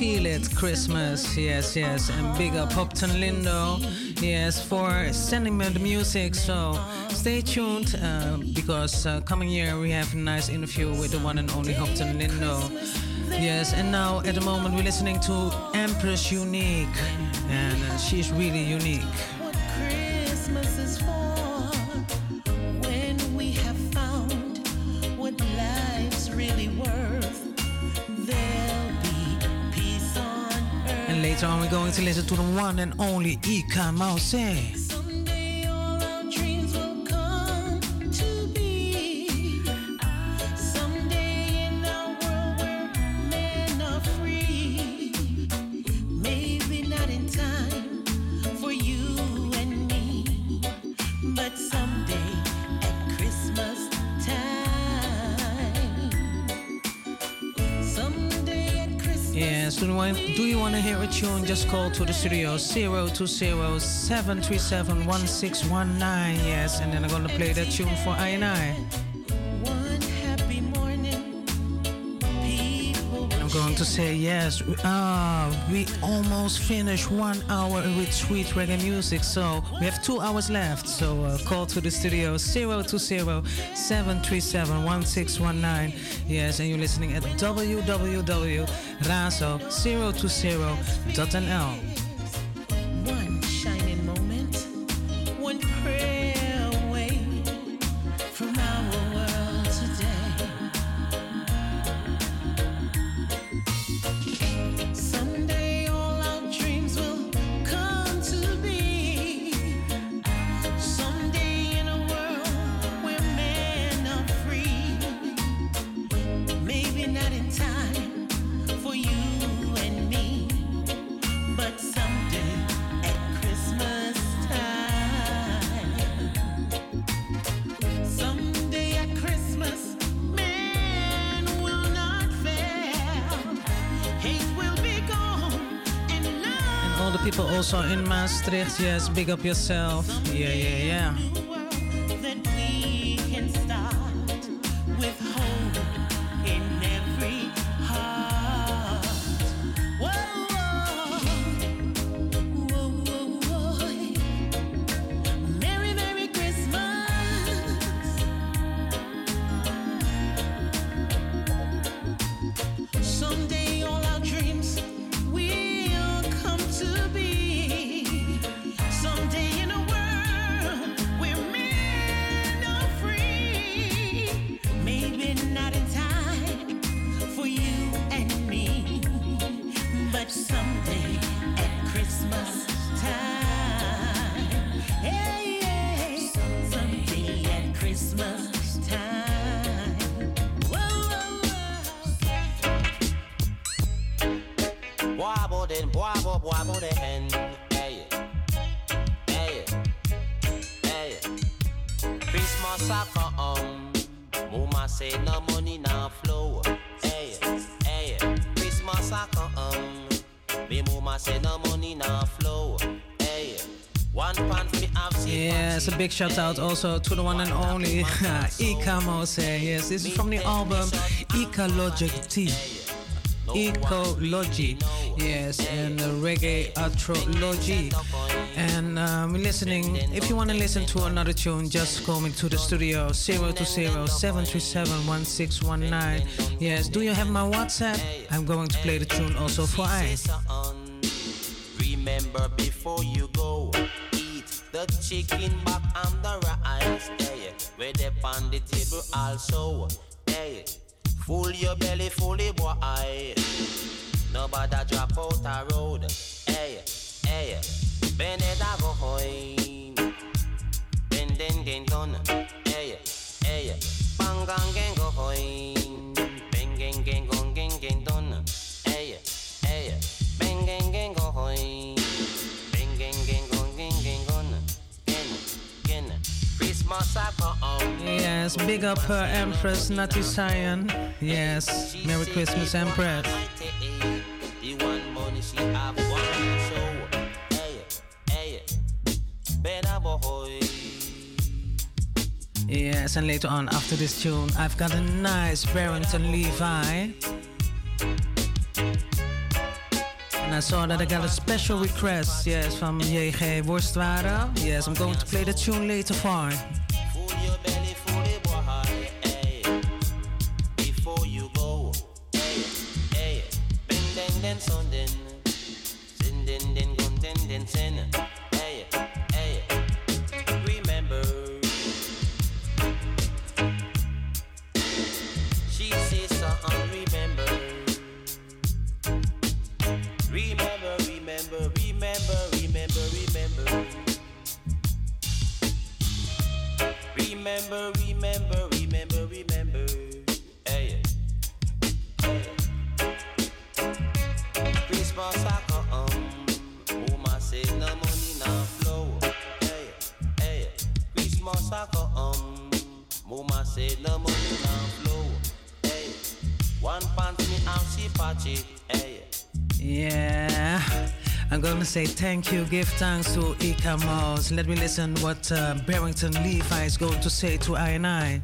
Feel It Christmas. Yes, yes. And big up Hopeton Lindo. Yes, for sending me the music. So stay tuned uh, because uh, coming year we have a nice interview with the one and only Hopeton Lindo. Yes, and now at the moment we're listening to Empress Unique. And uh, she's really unique. Listen to the one and only Eek-A-Mouse. Eh? just call to the studio 020 Yes, and then I'm gonna play that tune for I and I. I'm going to say yes. Ah, we almost finished one hour with sweet reggae music, so we have two hours left. So uh, call to the studio 020-737-1619. Yes, and you're listening at www razo020.nl also in Maastricht. Yes, big up yourself. Yeah, yeah, yeah. Big shout out also to the one and only Eek-A-Mouse. Yes, this is from the album Ecology T. Ecology, yes, and the reggae astrology. And um, listening, if you want to listen to another tune, just call me to the studio 020 737 1619. Yes, do you have my WhatsApp? I'm going to play the tune also for I. Remember before you go, eat the chicken on the table also. Hey, full your belly fully boy. Nobody drop out a road. Yes, big up her Empress Nati Sion. Yes, Merry Christmas, Empress. Yes, and later on after this tune, I've got a nice Barrington Levy. And I saw that I got a special request, yes, from JG Worstware. Yes, I'm going to play the tune later on. Remember, say thank you, give thanks to Eek-A-Mouse. Let me listen what uh, Barrington Levy is going to say to I and I.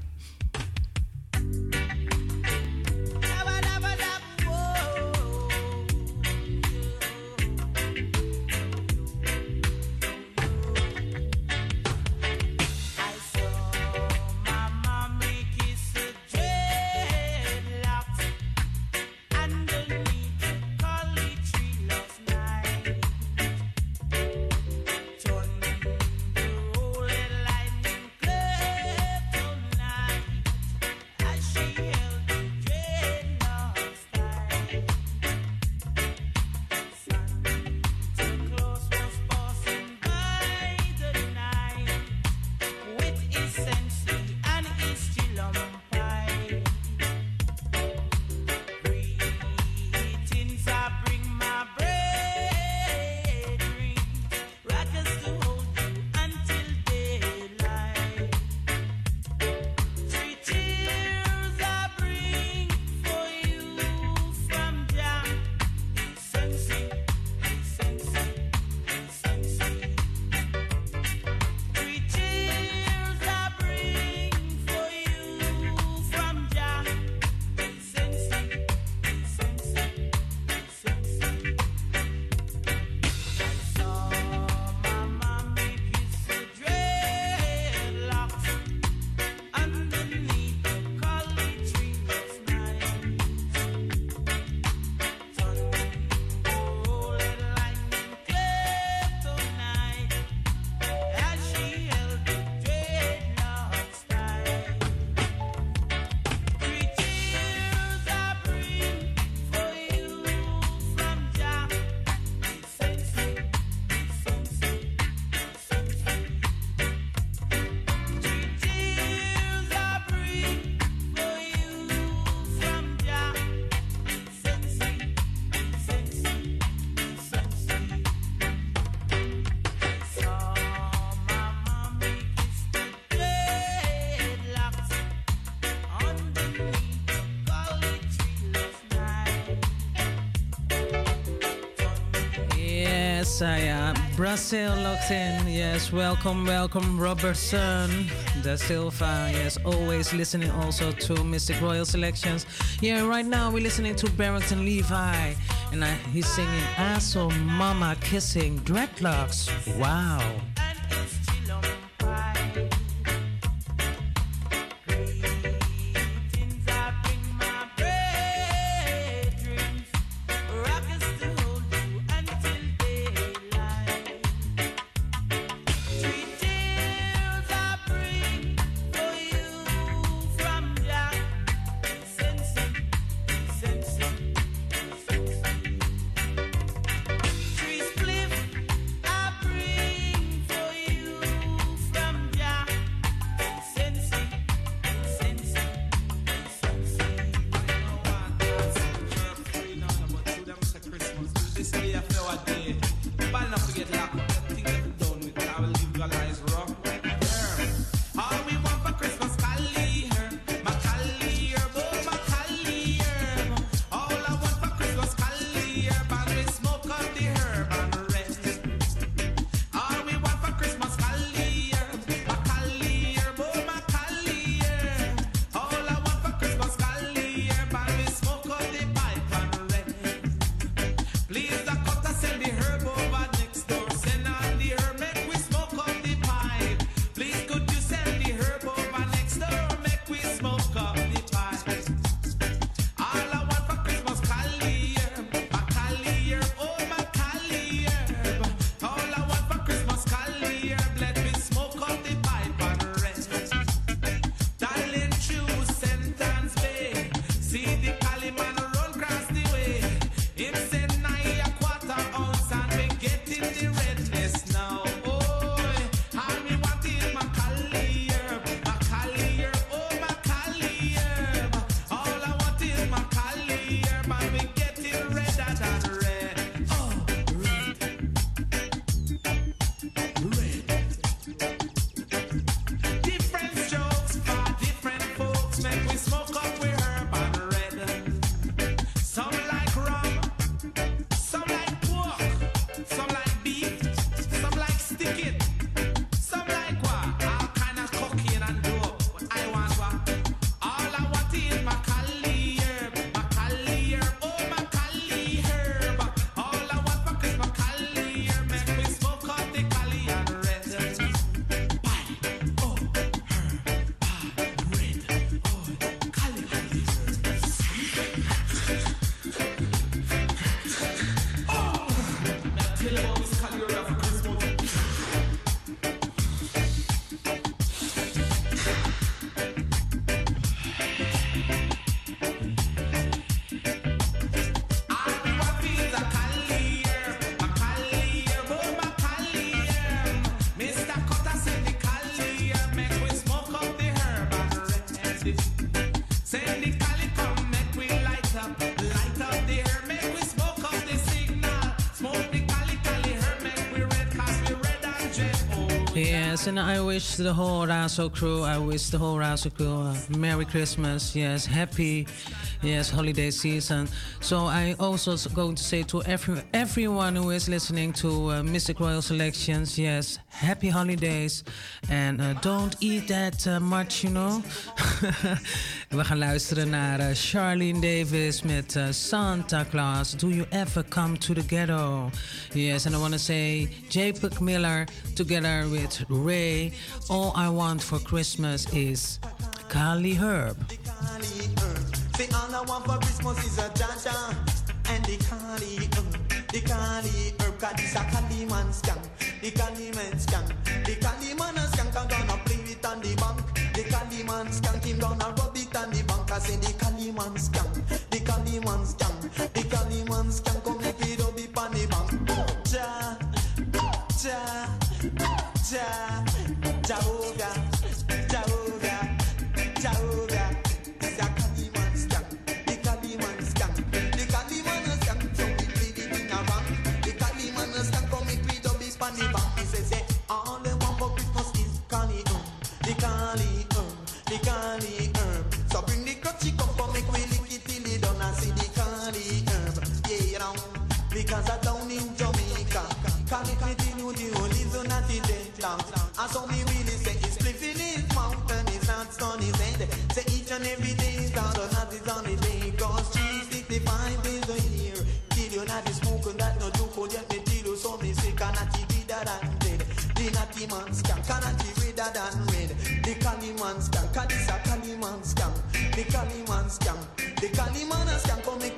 still locked in. Yes, welcome, welcome, Robertson da Silva. Yes, always listening also to Mistic Royal Selections. Yeah, right now we're listening to Barrington Levy, and I, he's singing "Asshole Mama Kissing Dreadlocks." Wow. And I wish the whole Razo crew, I wish the whole Razo crew Merry Christmas, yes, happy, yes, holiday season. So I also going to say to every, everyone who is listening to uh, Mistic Royal Selections, yes, happy holidays and uh, don't eat that uh, much, you know. We're going to listen to Carlene Davis met uh, Santa Claus, Do You Ever Come to the Ghetto? Yes, and I want to say Jacob Miller together with Ray. All I want for Christmas is Kali Herb. For Christmas is a jaja and the Kali uh, herb. The Kali herb, a Kali man scam. The Kali man scam. The Kali man I'm gonna play it on the bank. The Kali man gonna rub it on the bank. I say the Kali man. the manners can come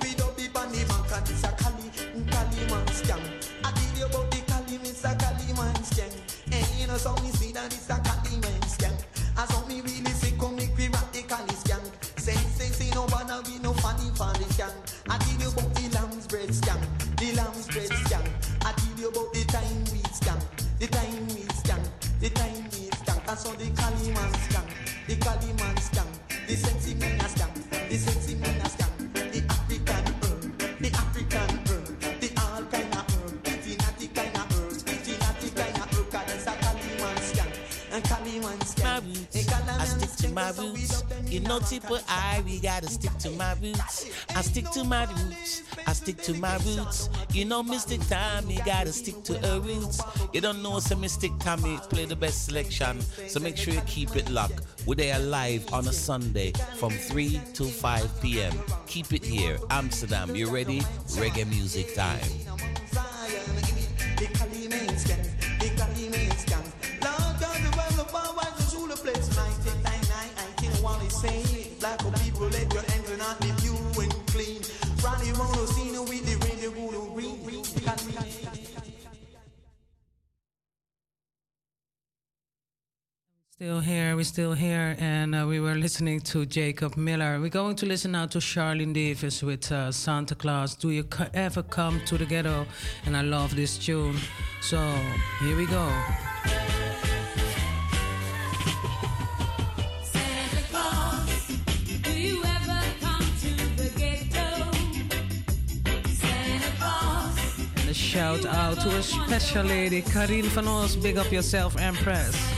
people I, we gotta stick to my roots. I stick to my roots. I stick to my roots. You know, Mistic Tommy gotta stick to her roots. You don't know, so Mistic Tommy play the best selection. So make sure you keep it locked. We're there live on a Sunday from 3 to 5 p.m. Keep it here, Amsterdam. You ready? Reggae music time. still here, and uh, we were listening to Jacob Miller. We're going to listen now to Carlene Davis with uh, Santa Claus. Do you ever come to the ghetto? And I love this tune. So here we go. shout out to a special lady, Karin van Os. Big up yourself, Empress.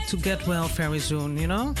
to get well very soon, you know?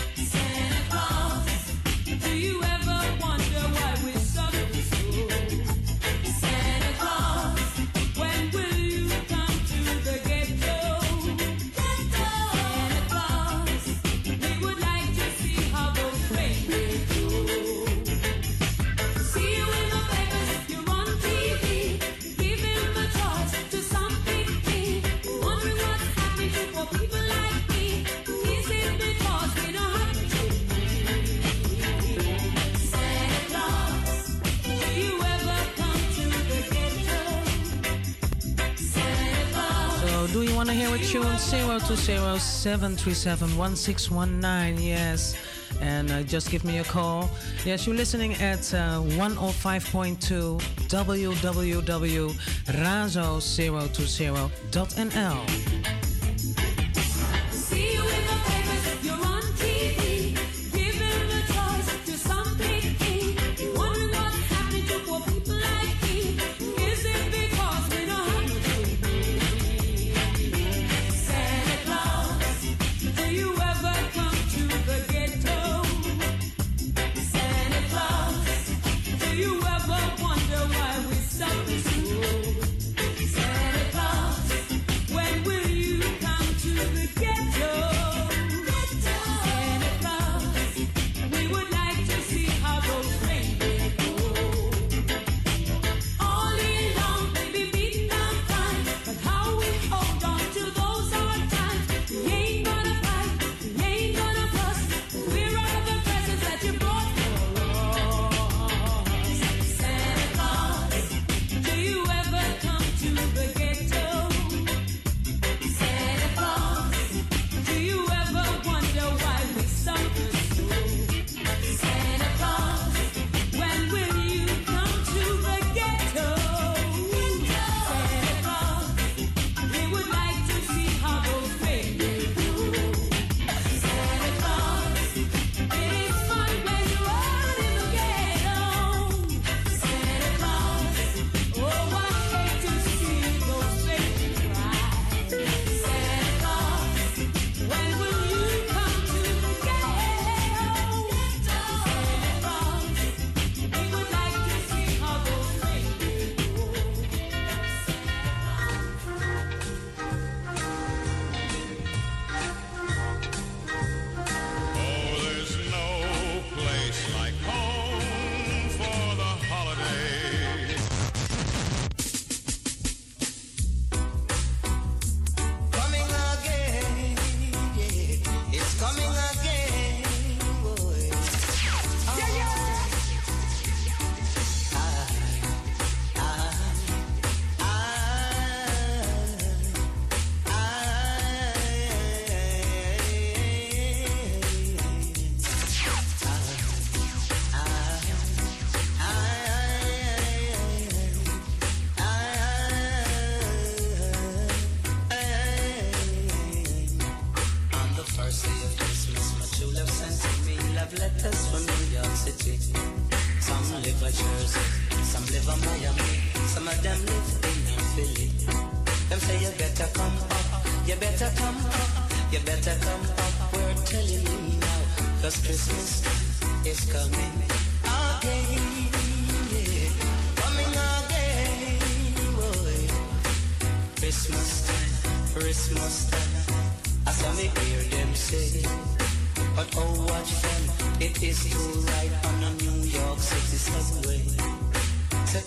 tune 0207371619. Yes. And uh, just give me a call. Yes, you're listening at uh, 105.2 www.razo020.nl.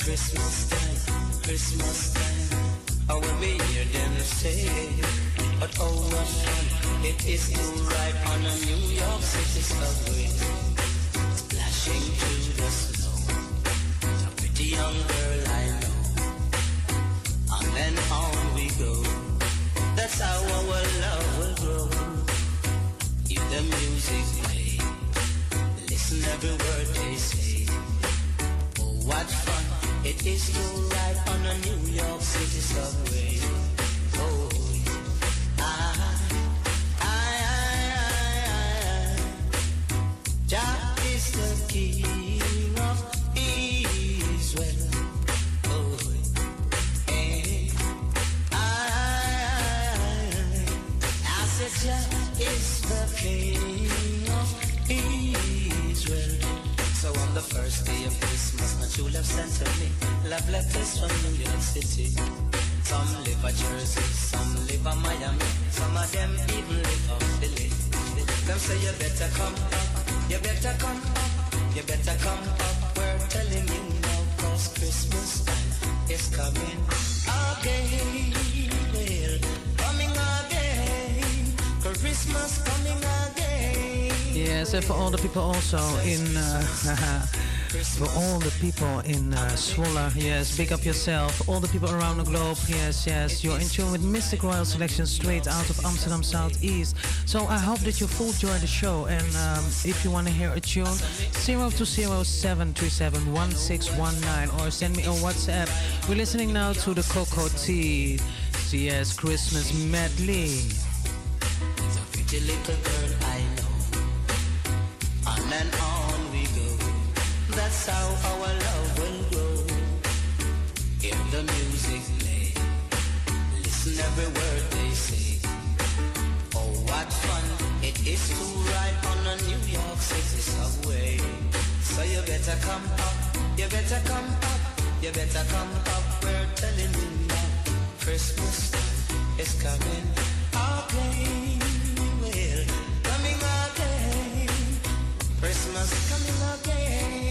Christmas time, Christmas time. Oh when we hear them say, but oh what fun it is to ride on a New York City subway. Splashing through the snow, a pretty young girl I know. And on we go. That's how our love will grow. If the music play, listen every word they say. Oh, what fun it is to ride on a New York City subway. Oh, I, I, I. Jah is the King true love sent me love letters from New York City. Some live at Jersey, some live at Miami, some of them even live at Philly. Them say you better come up, you better come up, you better come up. We're telling you now, cause Christmas time is coming coming again. Christmas coming again. Yes, and for all the people also in, uh, for all the people in uh, Zwolle, yes, big up yourself. All the people around the globe, yes, yes, you're in tune with Mistic Royal Selection straight out of Amsterdam Southeast. So I hope that you full enjoy the show. And um, if you want to hear a tune, 0207371619 or send me a WhatsApp. We're listening now to the Cocoa Tea, yes, Christmas medley. Pretty little girl I know. On and on. That's how our love will grow. Hear the music play. Listen every word they say. Oh, what fun it is to ride on a New York City subway. So you better come up, you better come up, you better come up. We're telling you now, Christmas is coming again. Well, coming again. Christmas coming again.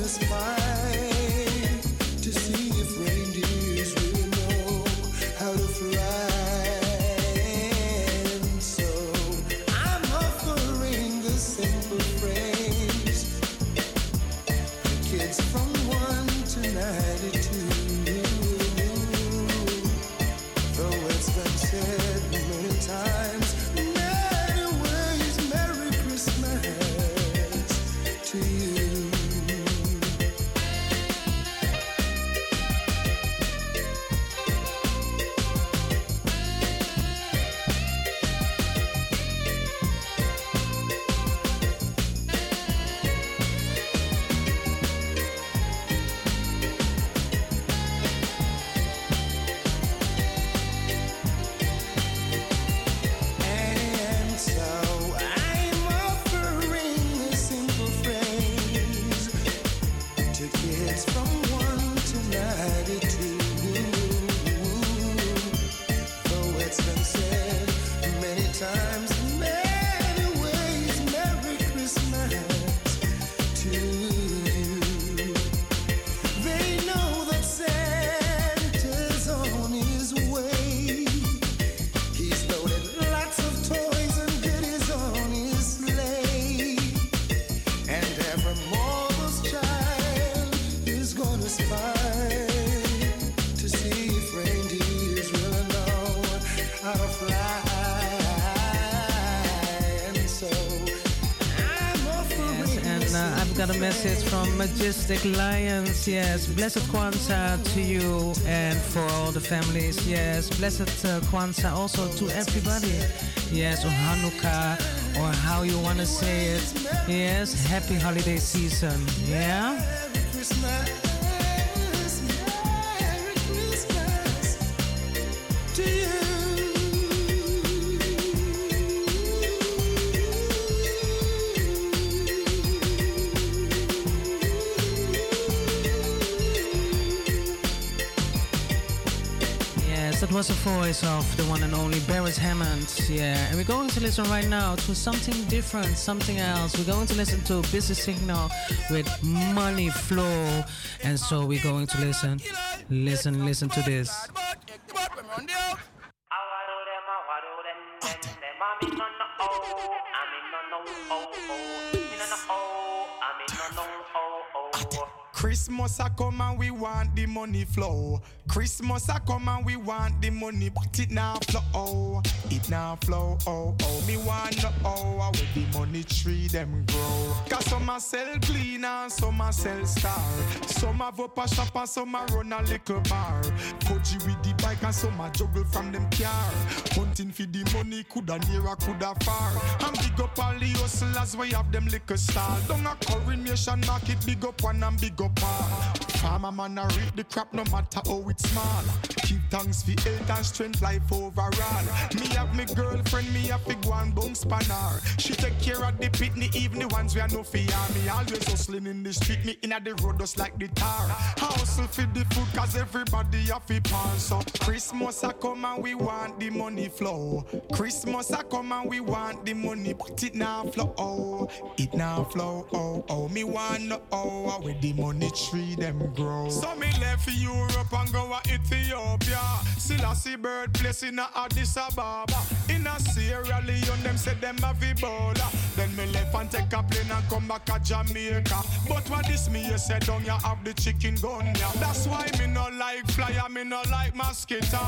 Is Majestic Lions. Yes, blessed Kwanzaa to you and for all the families. Yes, blessed uh, Kwanzaa also to everybody. Yes, or Hanukkah or how you want to say it. Yes, happy holiday season. Yeah. Voice of the one and only Beres Hammond. Yeah, and we're going to listen right now to something different, something else. We're going to listen to Busy Signal with Money Flow. And so we're going to listen, listen, listen to this. Flow. Christmas a come and we want the money, but it now flow. It now flow. Oh, oh, me want know oh, where the money tree them grow. Cause some a sell clean and some a sell star. Some have up a shop and some a run a liquor bar. Koji with the bike and some a juggle from them car. Hunting for the money, coulda near or coulda far. And big up all the hustlers we have them liquor stall. Down a coronation market, big up one and big up all. Farmer man a reap the crop no matter how it's small. Thanks for health and strength, life overall. Me have me girlfriend, me have to go and bounce spanner. She take care of the pitney, even the ones we are no fear. Me always hustling in the street, me inna the road just like the tar. I hustle for the food cause everybody have to pan. So Christmas a come and we want the money flow. Christmas a come and we want the money, but it now flow. Oh, it now flow. Oh, oh, me want know oh, where the money tree them grow. So me left Europe and go a Ethiopia. Still I see birthplace in a Addis Ababa. In a Sierra Leone, them say them have Ebola. Then me left and take a plane and come back to Jamaica. But what this me you say down you have the chicken gun yeah. That's why me no like flyer, me no like mosquito.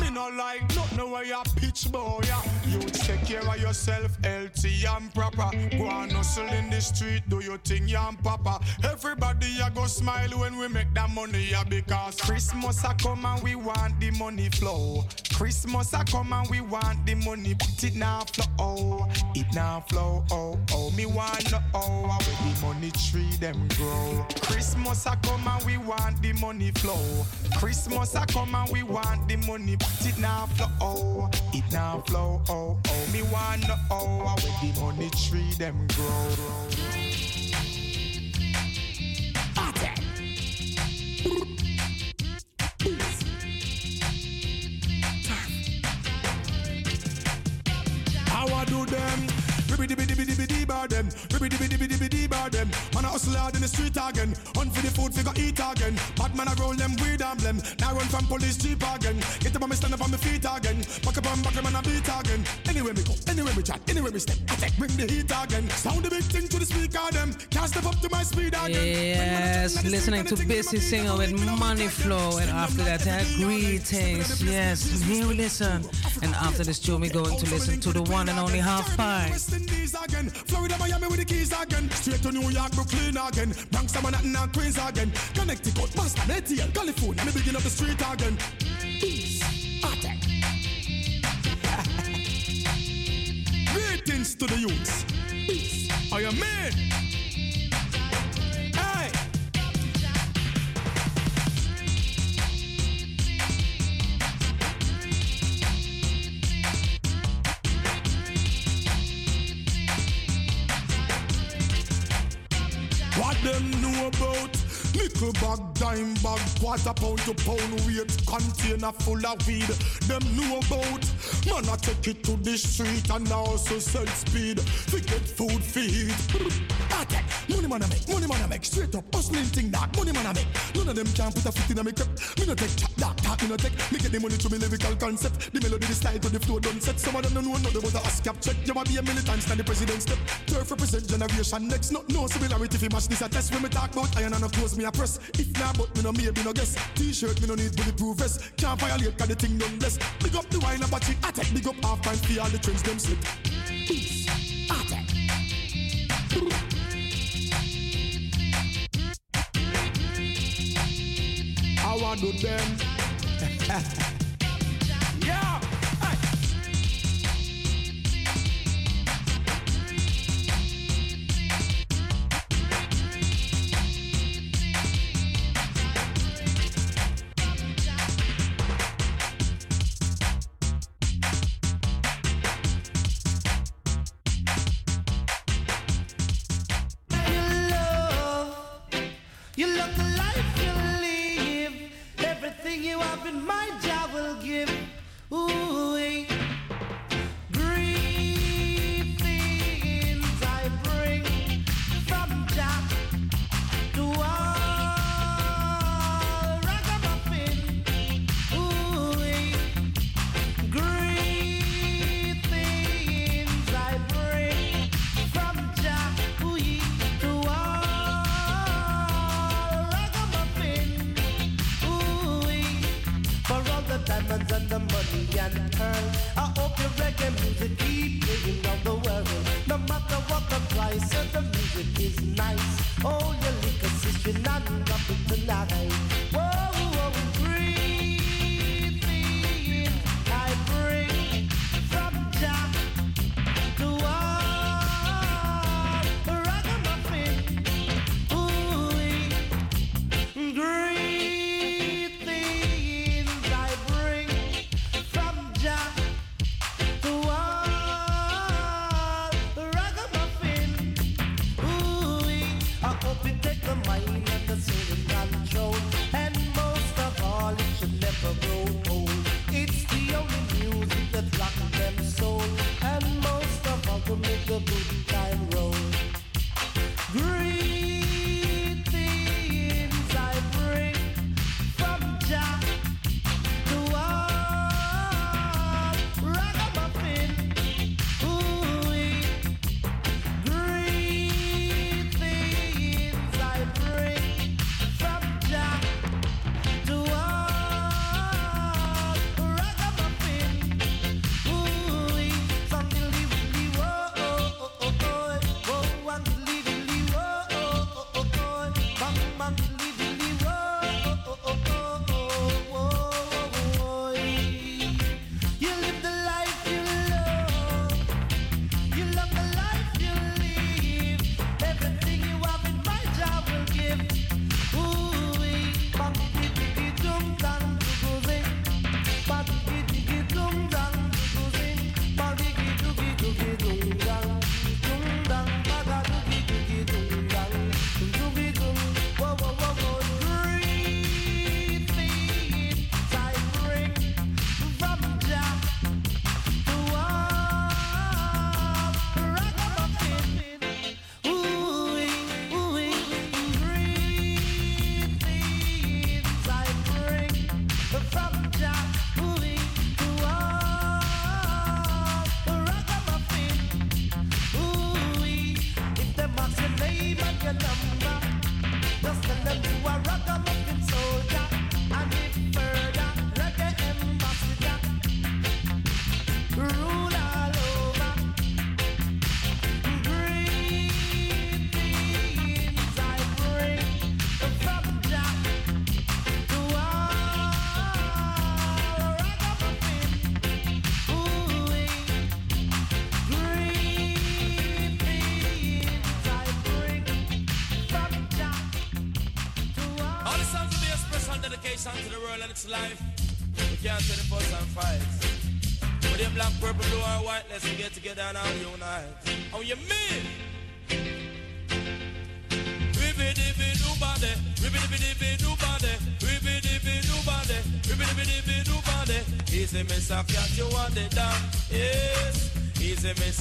Me no like nothing where you pitch boy. Yeah. You take care of yourself, healthy and proper. Go and hustle in the street, do your thing, yeah, and papa. Everybody a go smile when we make that money, yeah, because Christmas a come and we want the money flow. Christmas a come and we want the money, but it now flow. Oh, it now flow. Oh, oh, me want know oh, where the money tree them grow. Christmas a come and we want the money flow. Christmas a come and we want the money, but it now flow. Oh, it now flow. Oh, oh, me want know oh, where the money tree them grow. Dibby dee bar them. Ribby dibby dibby dibby dee bar them. Man a hustle hard in the street again. Hunt for the food, figure eat again. Bad man a roll them weed and blem. Now run from police cheap again. Get up on me stand up on my feet again. Back up on back up and a beat again. Anywhere me go, anywhere me chat, anywhere me step. Attack, bring the heat again. Sound the big thing to the speaker them. Can't step up to my speed again. Yes, listening to Busy Signal with Money Flow, and after that, uh, greetings. Yes, here we listen. And after this tune, we're going to listen to the one and only Half Pint. Florida, Miami with the keys again. Straight to New York, Brooklyn again. Bronx, and Queens again. Connecticut, Boston, ATL, California. Me begin up the street again. Peace. Greetings to the youths. Peace. I am. About? Nickel bag, dime bag, quarter pound to pound weight, container full of weed. Them know about. Man, I take it to the street and also sell speed. We get food feed. Attack. Money man I make, money man I make. Straight up, hustling thing dog. Money man I make. None of them can put a foot in a me crep. Me no take chat dog, talk me no take. Me get the money through me lyrical concept. The melody, the style to the flow done set. Some of them don't know nothing about a ASCAP check. You want be a militant, stand the president step. Turf represent generation next. No, no similarity fi match this a test. When me talk about iron and of course me a press. If not, but me no maybe no guess. T-shirt me no need bulletproof vest. Can't violate 'cause the thing done bless. Big up the wine about it. Attack. Big up half pint for all the trends them slip. Peace. Attack. I want to them.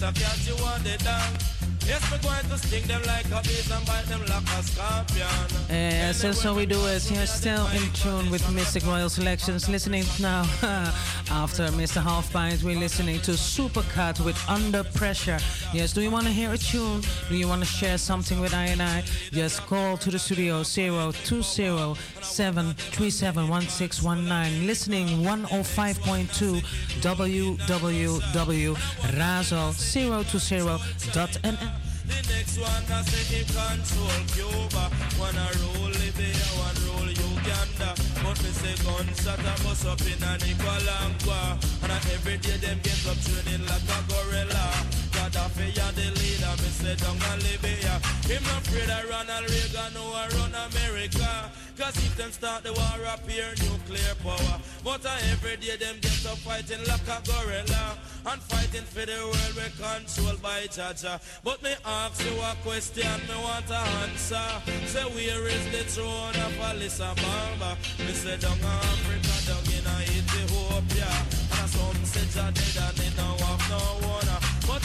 Yes. Easy, Cat, you want it down. Yes, we're going to sting them like a beast and bite them like a scorpion. Eh, Yeah, so, so we do is you're still in tune with Mistic Royal Selections. Listening now after Mr. Half we're listening to Super Cat with Under Pressure. Yes, do you want to hear a tune? Do you want to share something with I and I? Just call to the studio 020 737 Listening 105.2 www.razo020.nl. The next one I say him control Cuba. Wanna roll Libya, one roll Uganda. But me say gunshot a bust up in a Nicaragua. And a every day them get up training like a gorilla. Gaddafi and the leader, me say down a Libya. Him not afraid of Ronald Reagan who a run America. Cause if them start the war up here, nuclear power. But uh, every day them get up fighting like a gorilla. And fighting for the world we controlled by Jaja. But me ask you a question, me want to answer. Say where is the throne of Alyssa Bamba? Me say down Africa, down in Ethiopia. And some say Jah dead and they don't have no one.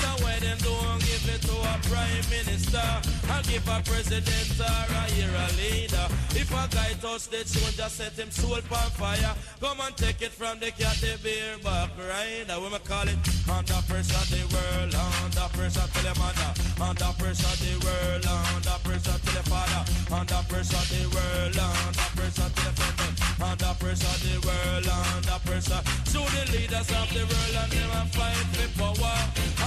Uh, when them don't give it to a prime minister, I give a president or a a leader. If a guy touch the tune, just set him soul on fire. Come and take it from the cat, the beer back rider. We me call it under pressure the world, under pressure to the mother, under pressure the world, under pressure to the father, under pressure the world, under pressure to the family, under pressure the world, under pressure. So the leaders of the world and them a fight for power,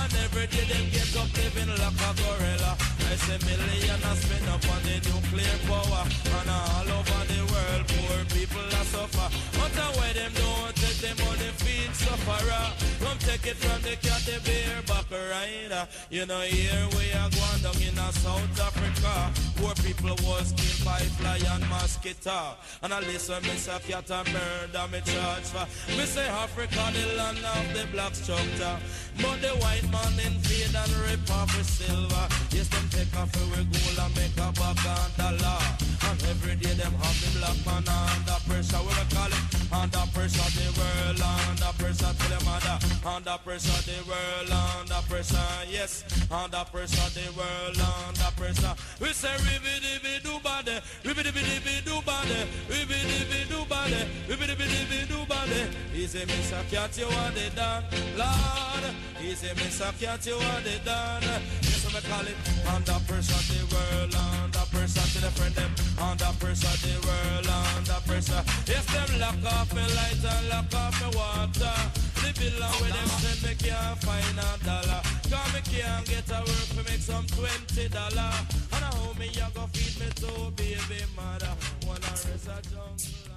and every day them get up living like a gorilla. I say million a spend up on the nuclear power, and all over the world poor people are suffer. But uh, why them don't them money feed sufferer? Come take it from the cat, the bear back rider. You know here we are going down in South Africa. Poor people was killed by fly and mosquito. And I listen, me say cat and murder me charge for. Me say Africa the land of the black structure. But the white man invade and rip off the silver. Yes, them take off our gold and make a bag and dollar. And every day them have the black man under pressure. We call it under pressure the world, under pressure to the mother. Under pressure the world, under pressure. Yes, under pressure the world, under pressure. We say ribby dibby do body, ribby dibby dibby do body, ribby dibby do body, ribby dibby dibby do body. Easy, Mr. Cat, you want it done, Lord. Easy, Mr. Cat, you want it done. Yes, we call it under pressure the world, under pressure to the friend them, under pressure the world, under pressure. Yes, them lock off me light and lock off me water. The bill with them said me can't find a dollar. Cause me can't get a work to make some twenty dollar. And how me you go feed me to baby mother. Wanna raise a jungle.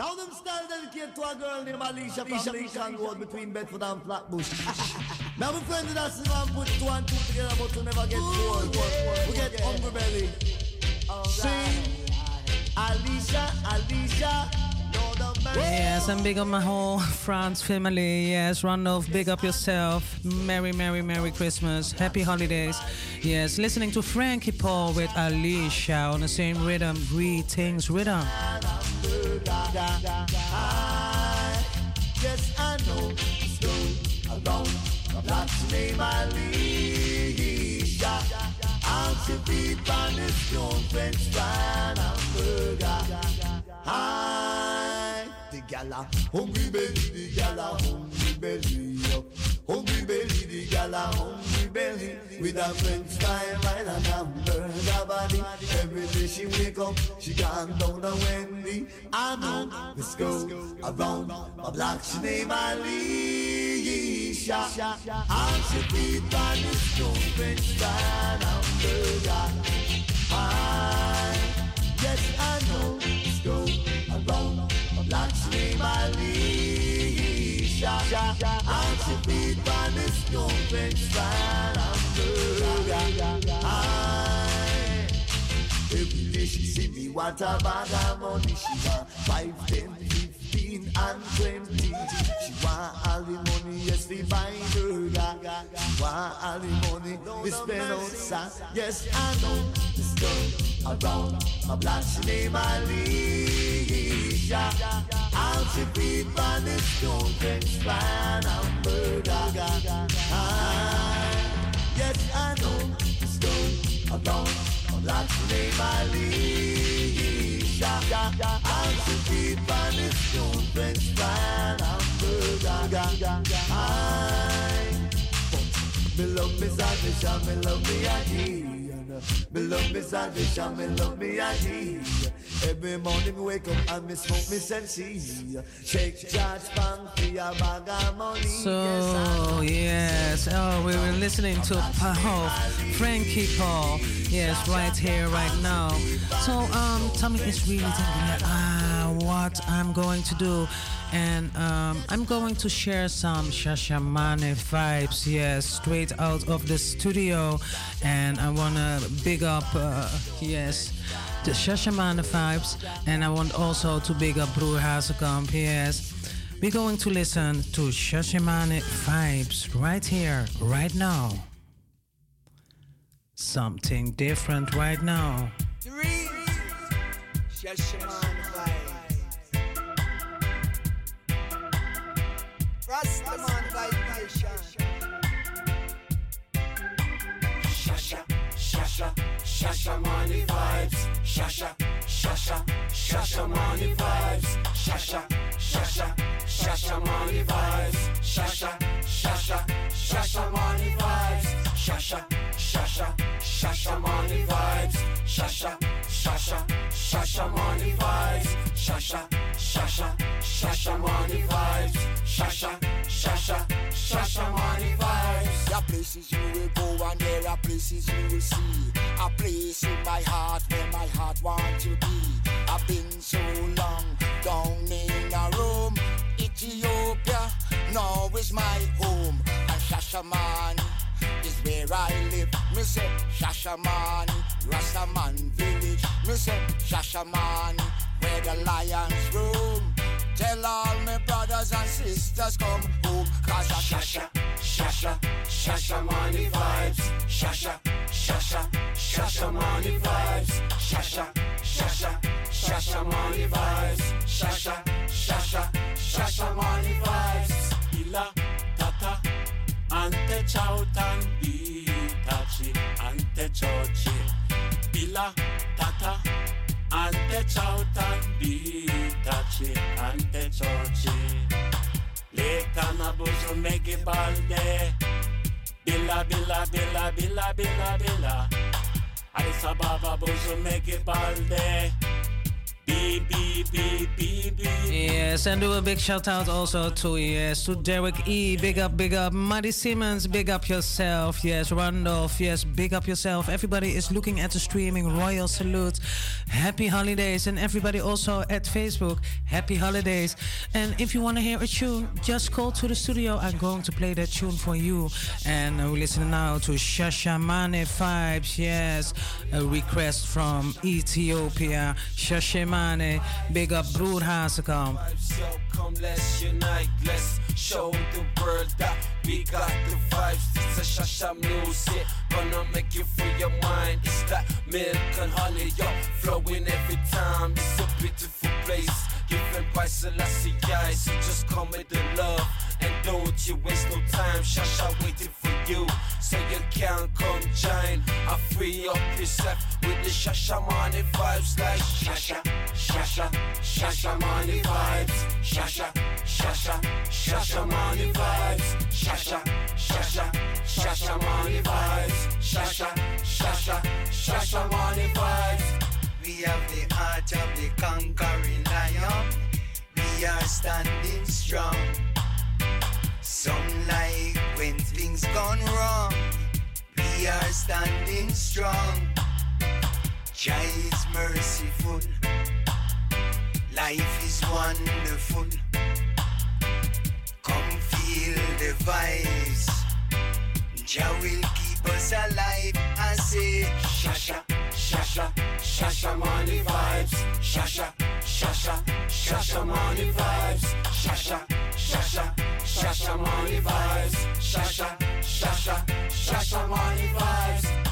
Now them style dedicated to a girl named Alicia from Lincoln Road between Bedford and Flatbush. now my friend that's the man put two and two together but to never get bored. We get hungry belly. Sing Alicia, Alicia. Yes, and big up my whole France family. Yes, Randolph, big up yourself. Merry, Merry, Merry Christmas. Happy holidays. Yes, listening to Frankie Paul with Alicia on the same rhythm. Greetings, rhythm. Yes, I know around. Name Alicia. And she feed gala, hungry belly, the gala, hungry belly. yo. Hungry belly, the gala, hungry belly. With a French style fry and a hamburger body. Every day she wake up, she gone down to Wendy. I know this go around. A black she name Alicia. And she feed on the stone French and hamburger. I, yes, I know want a bag of money She want five, ten, fifteen and twenty. She want all the money, yes, we buy her gaga. She want all the money, we spend outside. Yes, I know this girl around my block, she name Alicia. All she feed by the stone fence, flying out her gaga. Yes, I know this girl around my block, she name Alicia. And she keep on this tune, French fry and hamburger. I, me love me Sadisha, me love me Adi. Me love me Sadisha, me love me Adi. Every morning me wake up and me smoke me sensi. Shake charge pan for a bag of money. So yes, oh, we were listening to Paul, Frankie Paul. Yes, right here, right now. So um, Tommy is really thinking, ah, what I'm going to do, and um, I'm going to share some Shashamane vibes. Yes, straight out of the studio, and I wanna big up, uh, yes. The Shashamane vibes, and I want also to big up Broer Hazekamp. Yes, we're going to listen to Shashamane vibes right here, right now. Something different right now. Three. Shashaman vibes. Rastaman vibration. Shasha, Shasha, Shasha money vibes. Shasha, Shasha, Shasha money vibes. Shasha, Shasha, Shasha money vibes. Shasha, Shasha, Shasha money vibes. Shasha, Shasha, Shasha money vibes. Shasha, Shasha, Shasha money vibes. Shasha, Shasha, Shasha money vibes. Shasha, Shasha, Shasha money vibes. There are places you will go and there are places you will see. A place in my heart where my heart wants to be. I've been so long down in a room. Ethiopia now is my home. And Shashamani is where I live. Me say Shashamani, Rastaman village. Me say Shashamani, where the lions roam. Tell all my brothers and sisters come home. Cause Shasha, Shasha, Shasha money vibes. Shasha, Shasha, Shasha money vibes. Shasha, Shasha, Shasha money vibes. Shasha, Shasha, Shasha money vibes. Ila, ante chautan bitachi, ante chochi. Bila, tata, ante chautan bitachi, ante chochi. Leka na buzo megi balde. Bila, bila, bila, bila, bila, bila. Addis Ababa buzo megi balde. Yes, and do a big shout out also to yes to Derek E. Big up, big up, Maddie Simmons. Big up yourself. Yes, Randolph. Yes, big up yourself. Everybody is looking at the streaming. Royal salute. Happy holidays, and everybody also at Facebook. Happy holidays. And if you want to hear a tune, just call to the studio. I'm going to play that tune for you. And we listen now to Shashamane vibes. Yes, a request from Ethiopia. Shashamane. Big up Broer Hazekamp. Come let's unite, let's show the world that we got the vibes. This a shasha music, gonna make you free your mind. It's that milk and honey, yo, flowing every time. It's a beautiful place, given by Selassie guys. So just come with the love, and don't you waste no time. Shasha waiting for you, so you can come join. I free up yourself with the shasha money vibes, like shasha, shasha, shasha money vibes. Shasha, shasha, shasha money vibes. Shasha, shasha, shasha money vibes. Shasha, shasha, shasha money vibes. We have the heart of the conquering lion. We are standing strong. Some like when things gone wrong. We are standing strong. Jah is merciful. Life is wonderful. Come feel the vibes. Jah will keep us alive. I say, Shasha, shasha, shasha money vibes. Shasha, shasha, shasha money vibes. Shasha, shasha, shasha money vibes. Shasha, shasha, shasha money vibes.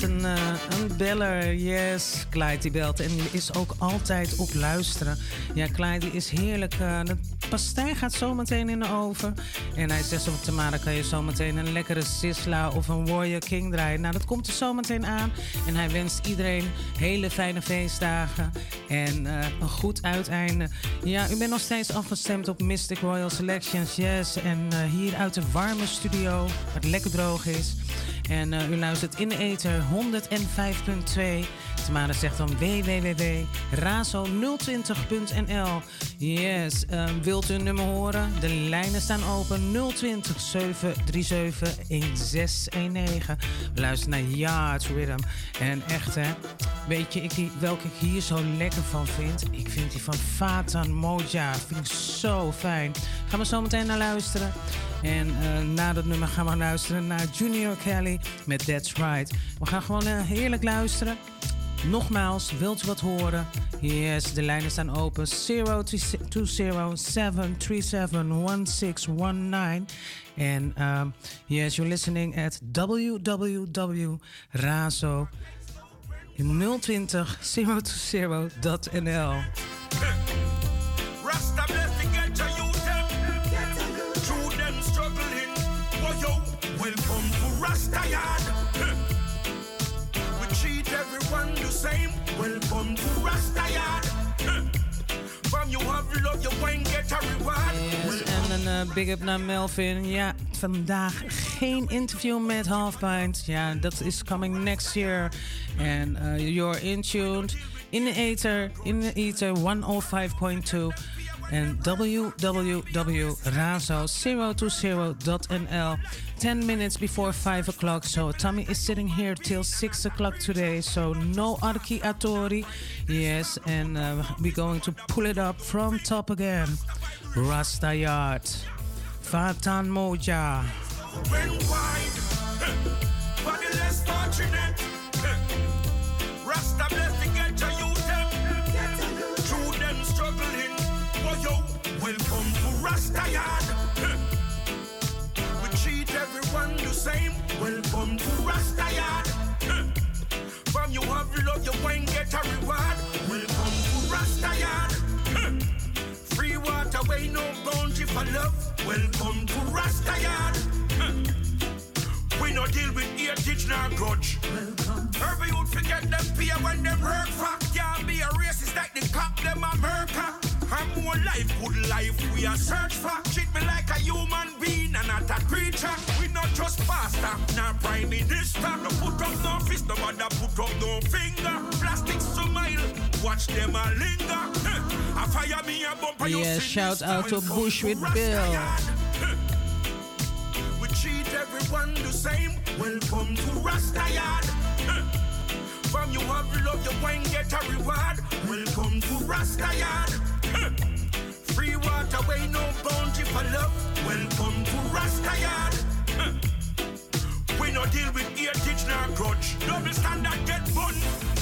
Net een, eh, een beller. Yes, Clyde die belt. En is ook altijd op luisteren. Ja, Clyde is heerlijk. eh, de pastei gaat zometeen in de oven. En hij zegt op Tamara kan je zometeen een lekkere Sisla of een Warrior King draaien. Nou, dat komt er zometeen aan. En hij wenst iedereen hele fijne feestdagen. En eh, een goed uiteinde. Ja, u bent nog steeds afgestemd op Mystic Royal Selections. Yes, en hier uit de warme studio, waar het lekker droog is. En eh, u luistert in de ether 105.2. Tamara zegt dan www.razo020.nl. Yes, eh, wilt u een nummer horen? De lijnen staan open 020 737 1619. We luisteren naar Yard Rhythm. En echt hè, weet je ik, welke ik hier zo lekker van vind? Ik vind die van Fatan Moja. Vind ik zo fijn. Gaan we zo meteen naar luisteren. En eh, na dat nummer gaan we luisteren naar Junior Kelly met That's Right. We gaan gewoon eh, heerlijk luisteren. Nogmaals, wilt u wat horen? Yes, de lijnen staan open. 020-737-1619. En um, yes, you're listening at www.razo 020 020.nl. welcome to Rasta Yard. We treat everyone the same. Welcome to Rasta Yard. From you have love, you won't get a reward. Yes, en een eh, big up naar Melvin. Ja, vandaag geen interview met Half Pint. Ja, dat is coming next year. En eh, you're in tuned in de ether, in de ether 105.2 en www.razo020.nl 10 minutes before 5 o'clock. So Tommy is sitting here till 6 o'clock today. So no Arki Atori. Yes, and uh, we're going to pull it up from top again. Rasta Yard. Fantan Mojah. For love. Welcome to Rasta Yard. huh. We no deal with heritage nor grudge. Every youth forget them fear when them work for. Can't be a racist like the cop them America. I'm more life, good life we are search for. Treat me like a human being and not a creature. We not just pastor, not prime minister. No put up no fist, no mother put up no finger. Plastic watch them a linger. I fire me a bumper, you Yes, shout out to Bush with Bill. we treat everyone the same. Welcome to Rasta Yard. From you have love, you get a reward. Welcome to Rasta Yard. Free water, way no bounty for love. Welcome to Rasta Yard. We no deal with heritage nor grudge. Double standard get bun.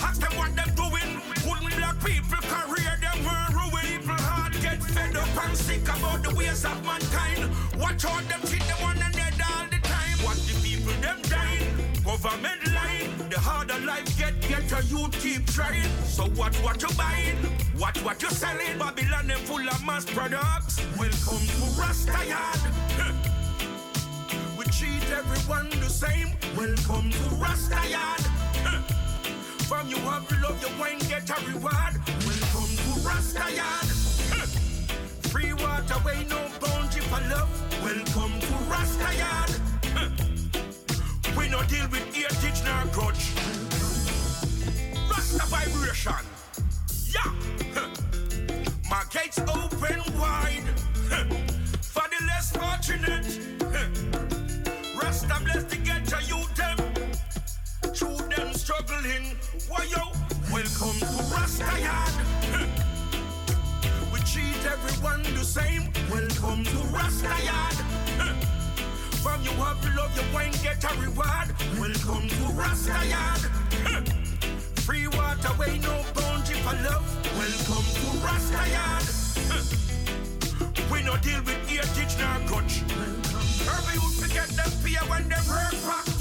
Ask them what them doing. Wouldn't black people career them were ruin. People heart get fed up and sick about the ways of mankind. Watch out them treat them one another all the time. What the people them dying. Government line. The harder life get, get a you keep trying. So what what you buying? What what you selling? Babylon them full of mass products. Welcome to Rasta Yard. Treat everyone the same. Welcome to Rasta Yard. From you have love, you won't get a reward. Welcome to Rasta Yard. Free water, way no bounty for love. Welcome to Rasta Yard. We no deal with heritage nor grudge. Rasta vibration. Yeah. My gates open wide. For the less fortunate. Why yo? Welcome to Rasta Yard. We treat everyone the same. Welcome to Rasta Yard. From you have love, you won't get a reward. Welcome to Rasta Yard. Free water, way no bounty for love. Welcome to Rasta Yard. We no deal with heritage nor grudge. Every youth forget them fear when them hurt back.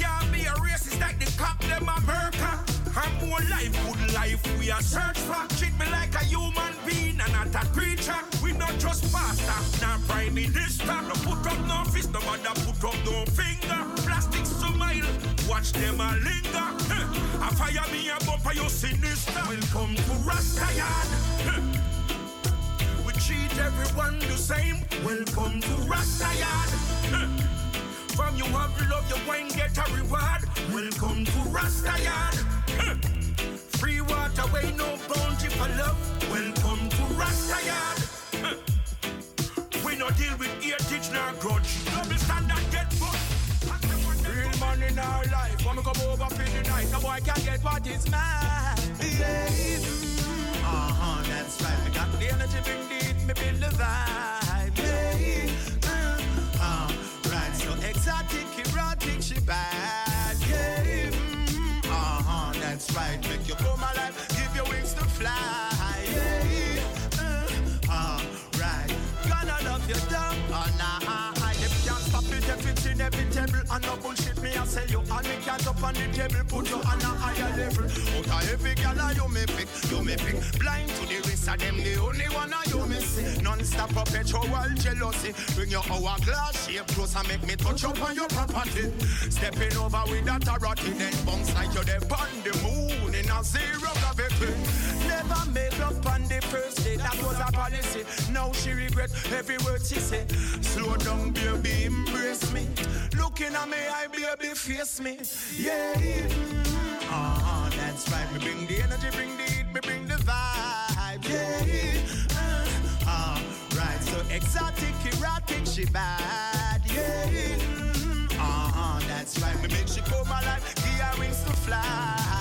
We are search for. Treat me like a human being and not a creature. We not just pastor, not prime minister. No put up no fist, no matter put up no finger. Plastic smile, watch them a linger. I fire me a bumper, you sinister. Welcome to Rasta Yard. Huh. We treat everyone the same. Welcome to Rasta Yard. From you have love, you wine get a reward. Welcome to Rasta Yard. Hmm. Free water, way no bounty for love. Welcome to Rasta Yard. Hmm. We no deal with heritage nor grudge. Double standard get fucked. Real man in our life. When we come over for the night, no boy can get what is mine. Yeah. Mm, uh huh, that's right. Me got the energy, bring the me build the vibe. The table, put you on a higher level. Out of every gal, you me pick, you me pick. Blind to the rest of them, the only one I you me see. Non-stop perpetual jealousy. Bring your hourglass shape close and make me touch up on your property. Stepping over with that authority, then bounce like you're there on the moon in a zero gravity. Never make love on first day, that was a policy. Now she regret every word she said. Slow down, baby, embrace me. Looking at me, I baby, face me. Yeah. Uh-huh, that's right. Me bring the energy, bring the heat, me bring the vibe. Yeah. Uh, right, so exotic, erotic, she bad. Yeah. Uh-huh, that's right. Me make she come alive, give her wings to fly.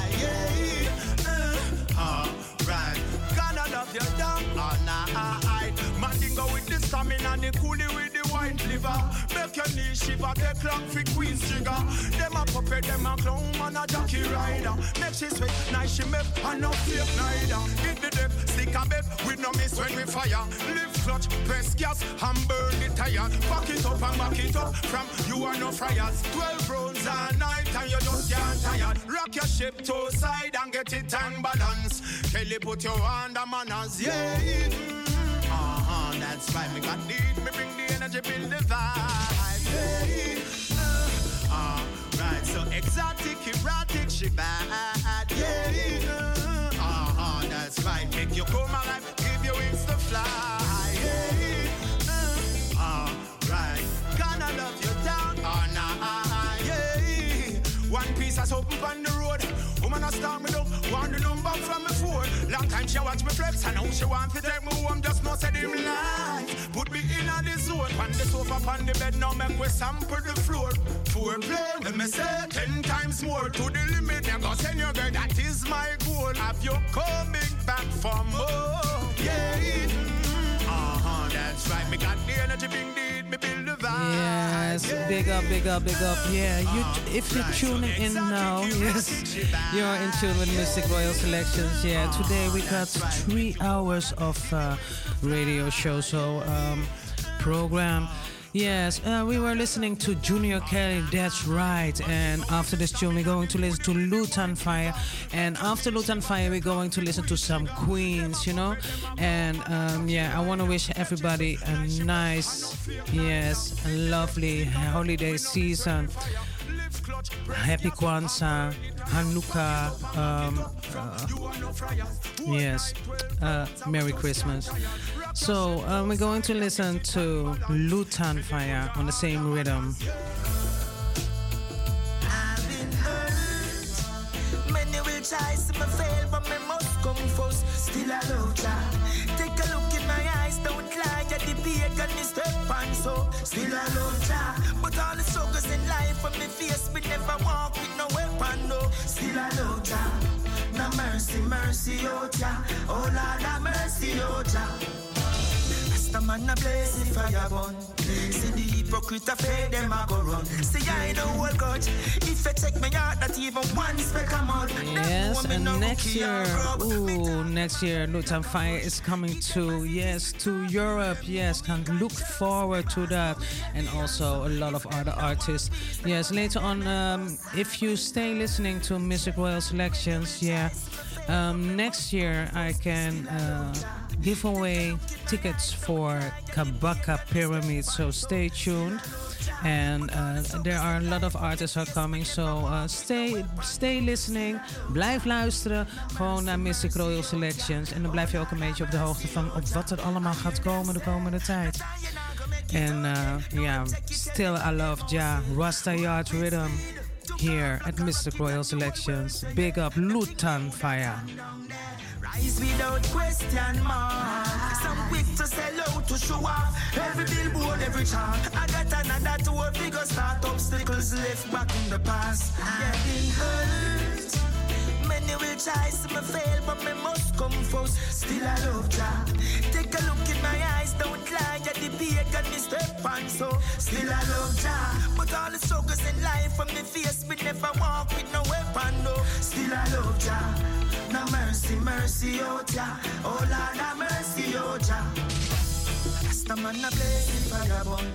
Mandingo with the stamina, the coolie with the white liver. Make your knee shiver, take clock for Queen's jigger. Them a puppet, them a clown, man a jockey rider. Make she sweat, nice she make, and no fake neither. Hit the deck, stick a bet, we no miss when we fire. Lift clutch, press gas, and burn the tire. Back it up and back it up, from you are no fryers. Twelve rounds a night, and you just can't tired. Rock your ship to side and get it and balance. Kelly put your hand on manners, yeah. Uh-huh, that's right. Me got need, me bring the energy, build the vibe. Yeah. Uh, uh, right, so exotic, erotic, she bad. Yeah. Uh-huh, that's right. Make you come alive, give you wings to fly. Yeah. Uh, uh, right. Gonna love you down. Oh, nah, yeah. One piece of soap on the road. Woman a start me down, want the number from me phone. Long time she watch me flex, and now she want to take me home. Just no say them lies. Put me in a the zone, on the sofa, on the bed. Now make we sample the floor. Foreplay, let me say ten times more to the limit. Never send your girl, that is my goal. Have you coming back for more? Yeah. Uh-huh, that's right. Me got the energy, bring the me build. Yes, big up, big up, big up. Yeah, you if you're tuning in now, yes, you're in tune with Mistic Royal Selections. Yeah, today we got three hours of uh, radio show, so um, program. Yes, uh, we were listening to Junior Kelly, that's right. And after this tune, we're going to listen to Lutan Fyah. And after Lutan Fyah, we're going to listen to some Queens, you know? And um, yeah, I want to wish everybody a nice, yes, lovely holiday season. Happy Kwanzaa, Hanukkah, um, uh, yes, uh, Merry Christmas. So um, we're going to listen to Lutan Fyah on the same rhythm. Take a look in my eyes, don't lie. The pagan is step on so. Still I love ya. But all the struggles in life when me face, we never walk with no weapon, no. Still I love ya. No mercy, mercy, oh ja. Oh Lord, have mercy, oh ja. Rasta man a blaze the fire burn. See the hypocrite a fade them a go run. See I don't hold grudge. If you me out, not even one speck mud. Yes, and next year, ooh, next year, Lutan Fyah is coming to, yes, to Europe. Yes, can look forward to that. And also a lot of other artists. Yes, later on, um, if you stay listening to Mistic Royal Selections, yeah, Um, next year, I can uh, give away tickets for Kabaka Pyramid, so stay tuned. And uh, there are a lot of artists are coming, so uh, stay, stay listening. Blijf luisteren, gewoon naar Mystic Royal Selections. En dan blijf je ook een beetje op de hoogte van op wat er allemaal gaat komen de komende tijd. En uh, ja, still I love Ja, Rasta Yard Rhythm here at Mistic Royal Selections. Big up Lutan Fyah. Rise without question mark. Some quick to sell out to show off. Every billboard, every chart. I got another figure start obstacles left back in the past. Hurt. Many will try to me fail, but me must come first. Still I love Jah. Take a look in my eyes, don't lie. At the pagan me step on so. Still I love Jah. But all the struggles in life from me face, me never walk with no weapon no. Still I love Jah. No mercy, mercy, oh Jah. Oh Lord, have mercy, oh Jah. Rasta man a blaze the vagabond.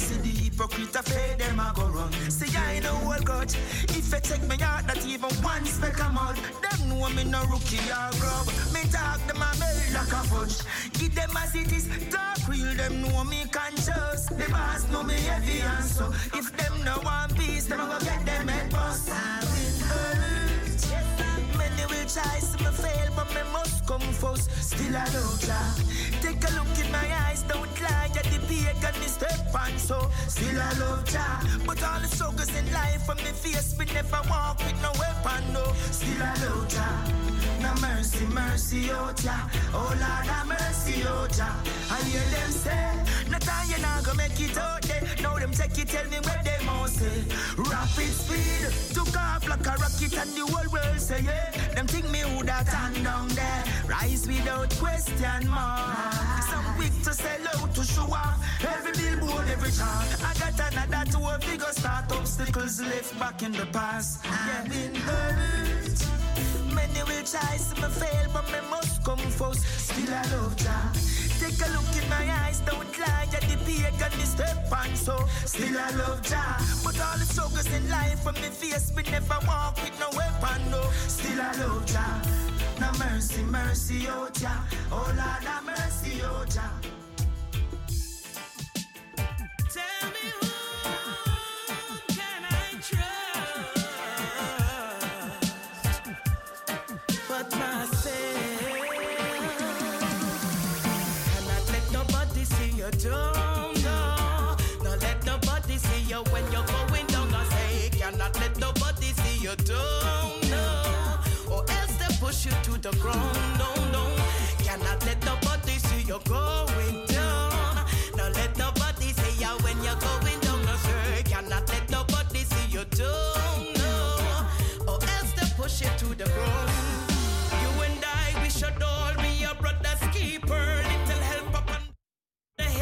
See the hypocrite a fade them a go run. See I know what God. If you take me out, not even one speck of mud. Them know me no rookie or grub. Me talk them a melt like a fudge. Give them as it is. Talk real, them know me conscious. The boss know me heavy and so. If them no want peace, them go get them head bust. I've been hurt. Many will try to me fail, but me must come first. Still I love Jah. Take a look in my eyes, don't lie. At the pagan step on so. Still I love Jah. But all the struggles in life from me face, me never walk with no weapon no. Still I love Jah. No mercy, mercy, oh Jah. Oh Lord, have mercy, oh Jah. I hear them say, no time you not gonna make it out there. Now them take it, tell me where they must say. Rapid speed, took off like a rocket and the whole world say yeah. Them think me who that hand down there. Rise without question mark. Some quick to sell out to show off. Every billboard, every chart. I got another tour figure start obstacles left back in the past. Yeah, been hurt. Many will try to fail, but me must come first. Still I love Jah. Take a look in my eyes, don't lie. At the pagan step on so. Still I love Jah. But all the struggles in life from me face, me never walk with no weapon no. Still I love Jah. No mercy, mercy, oh Jah. Oh Lord, have mercy, oh Jah. Tell me who the ground,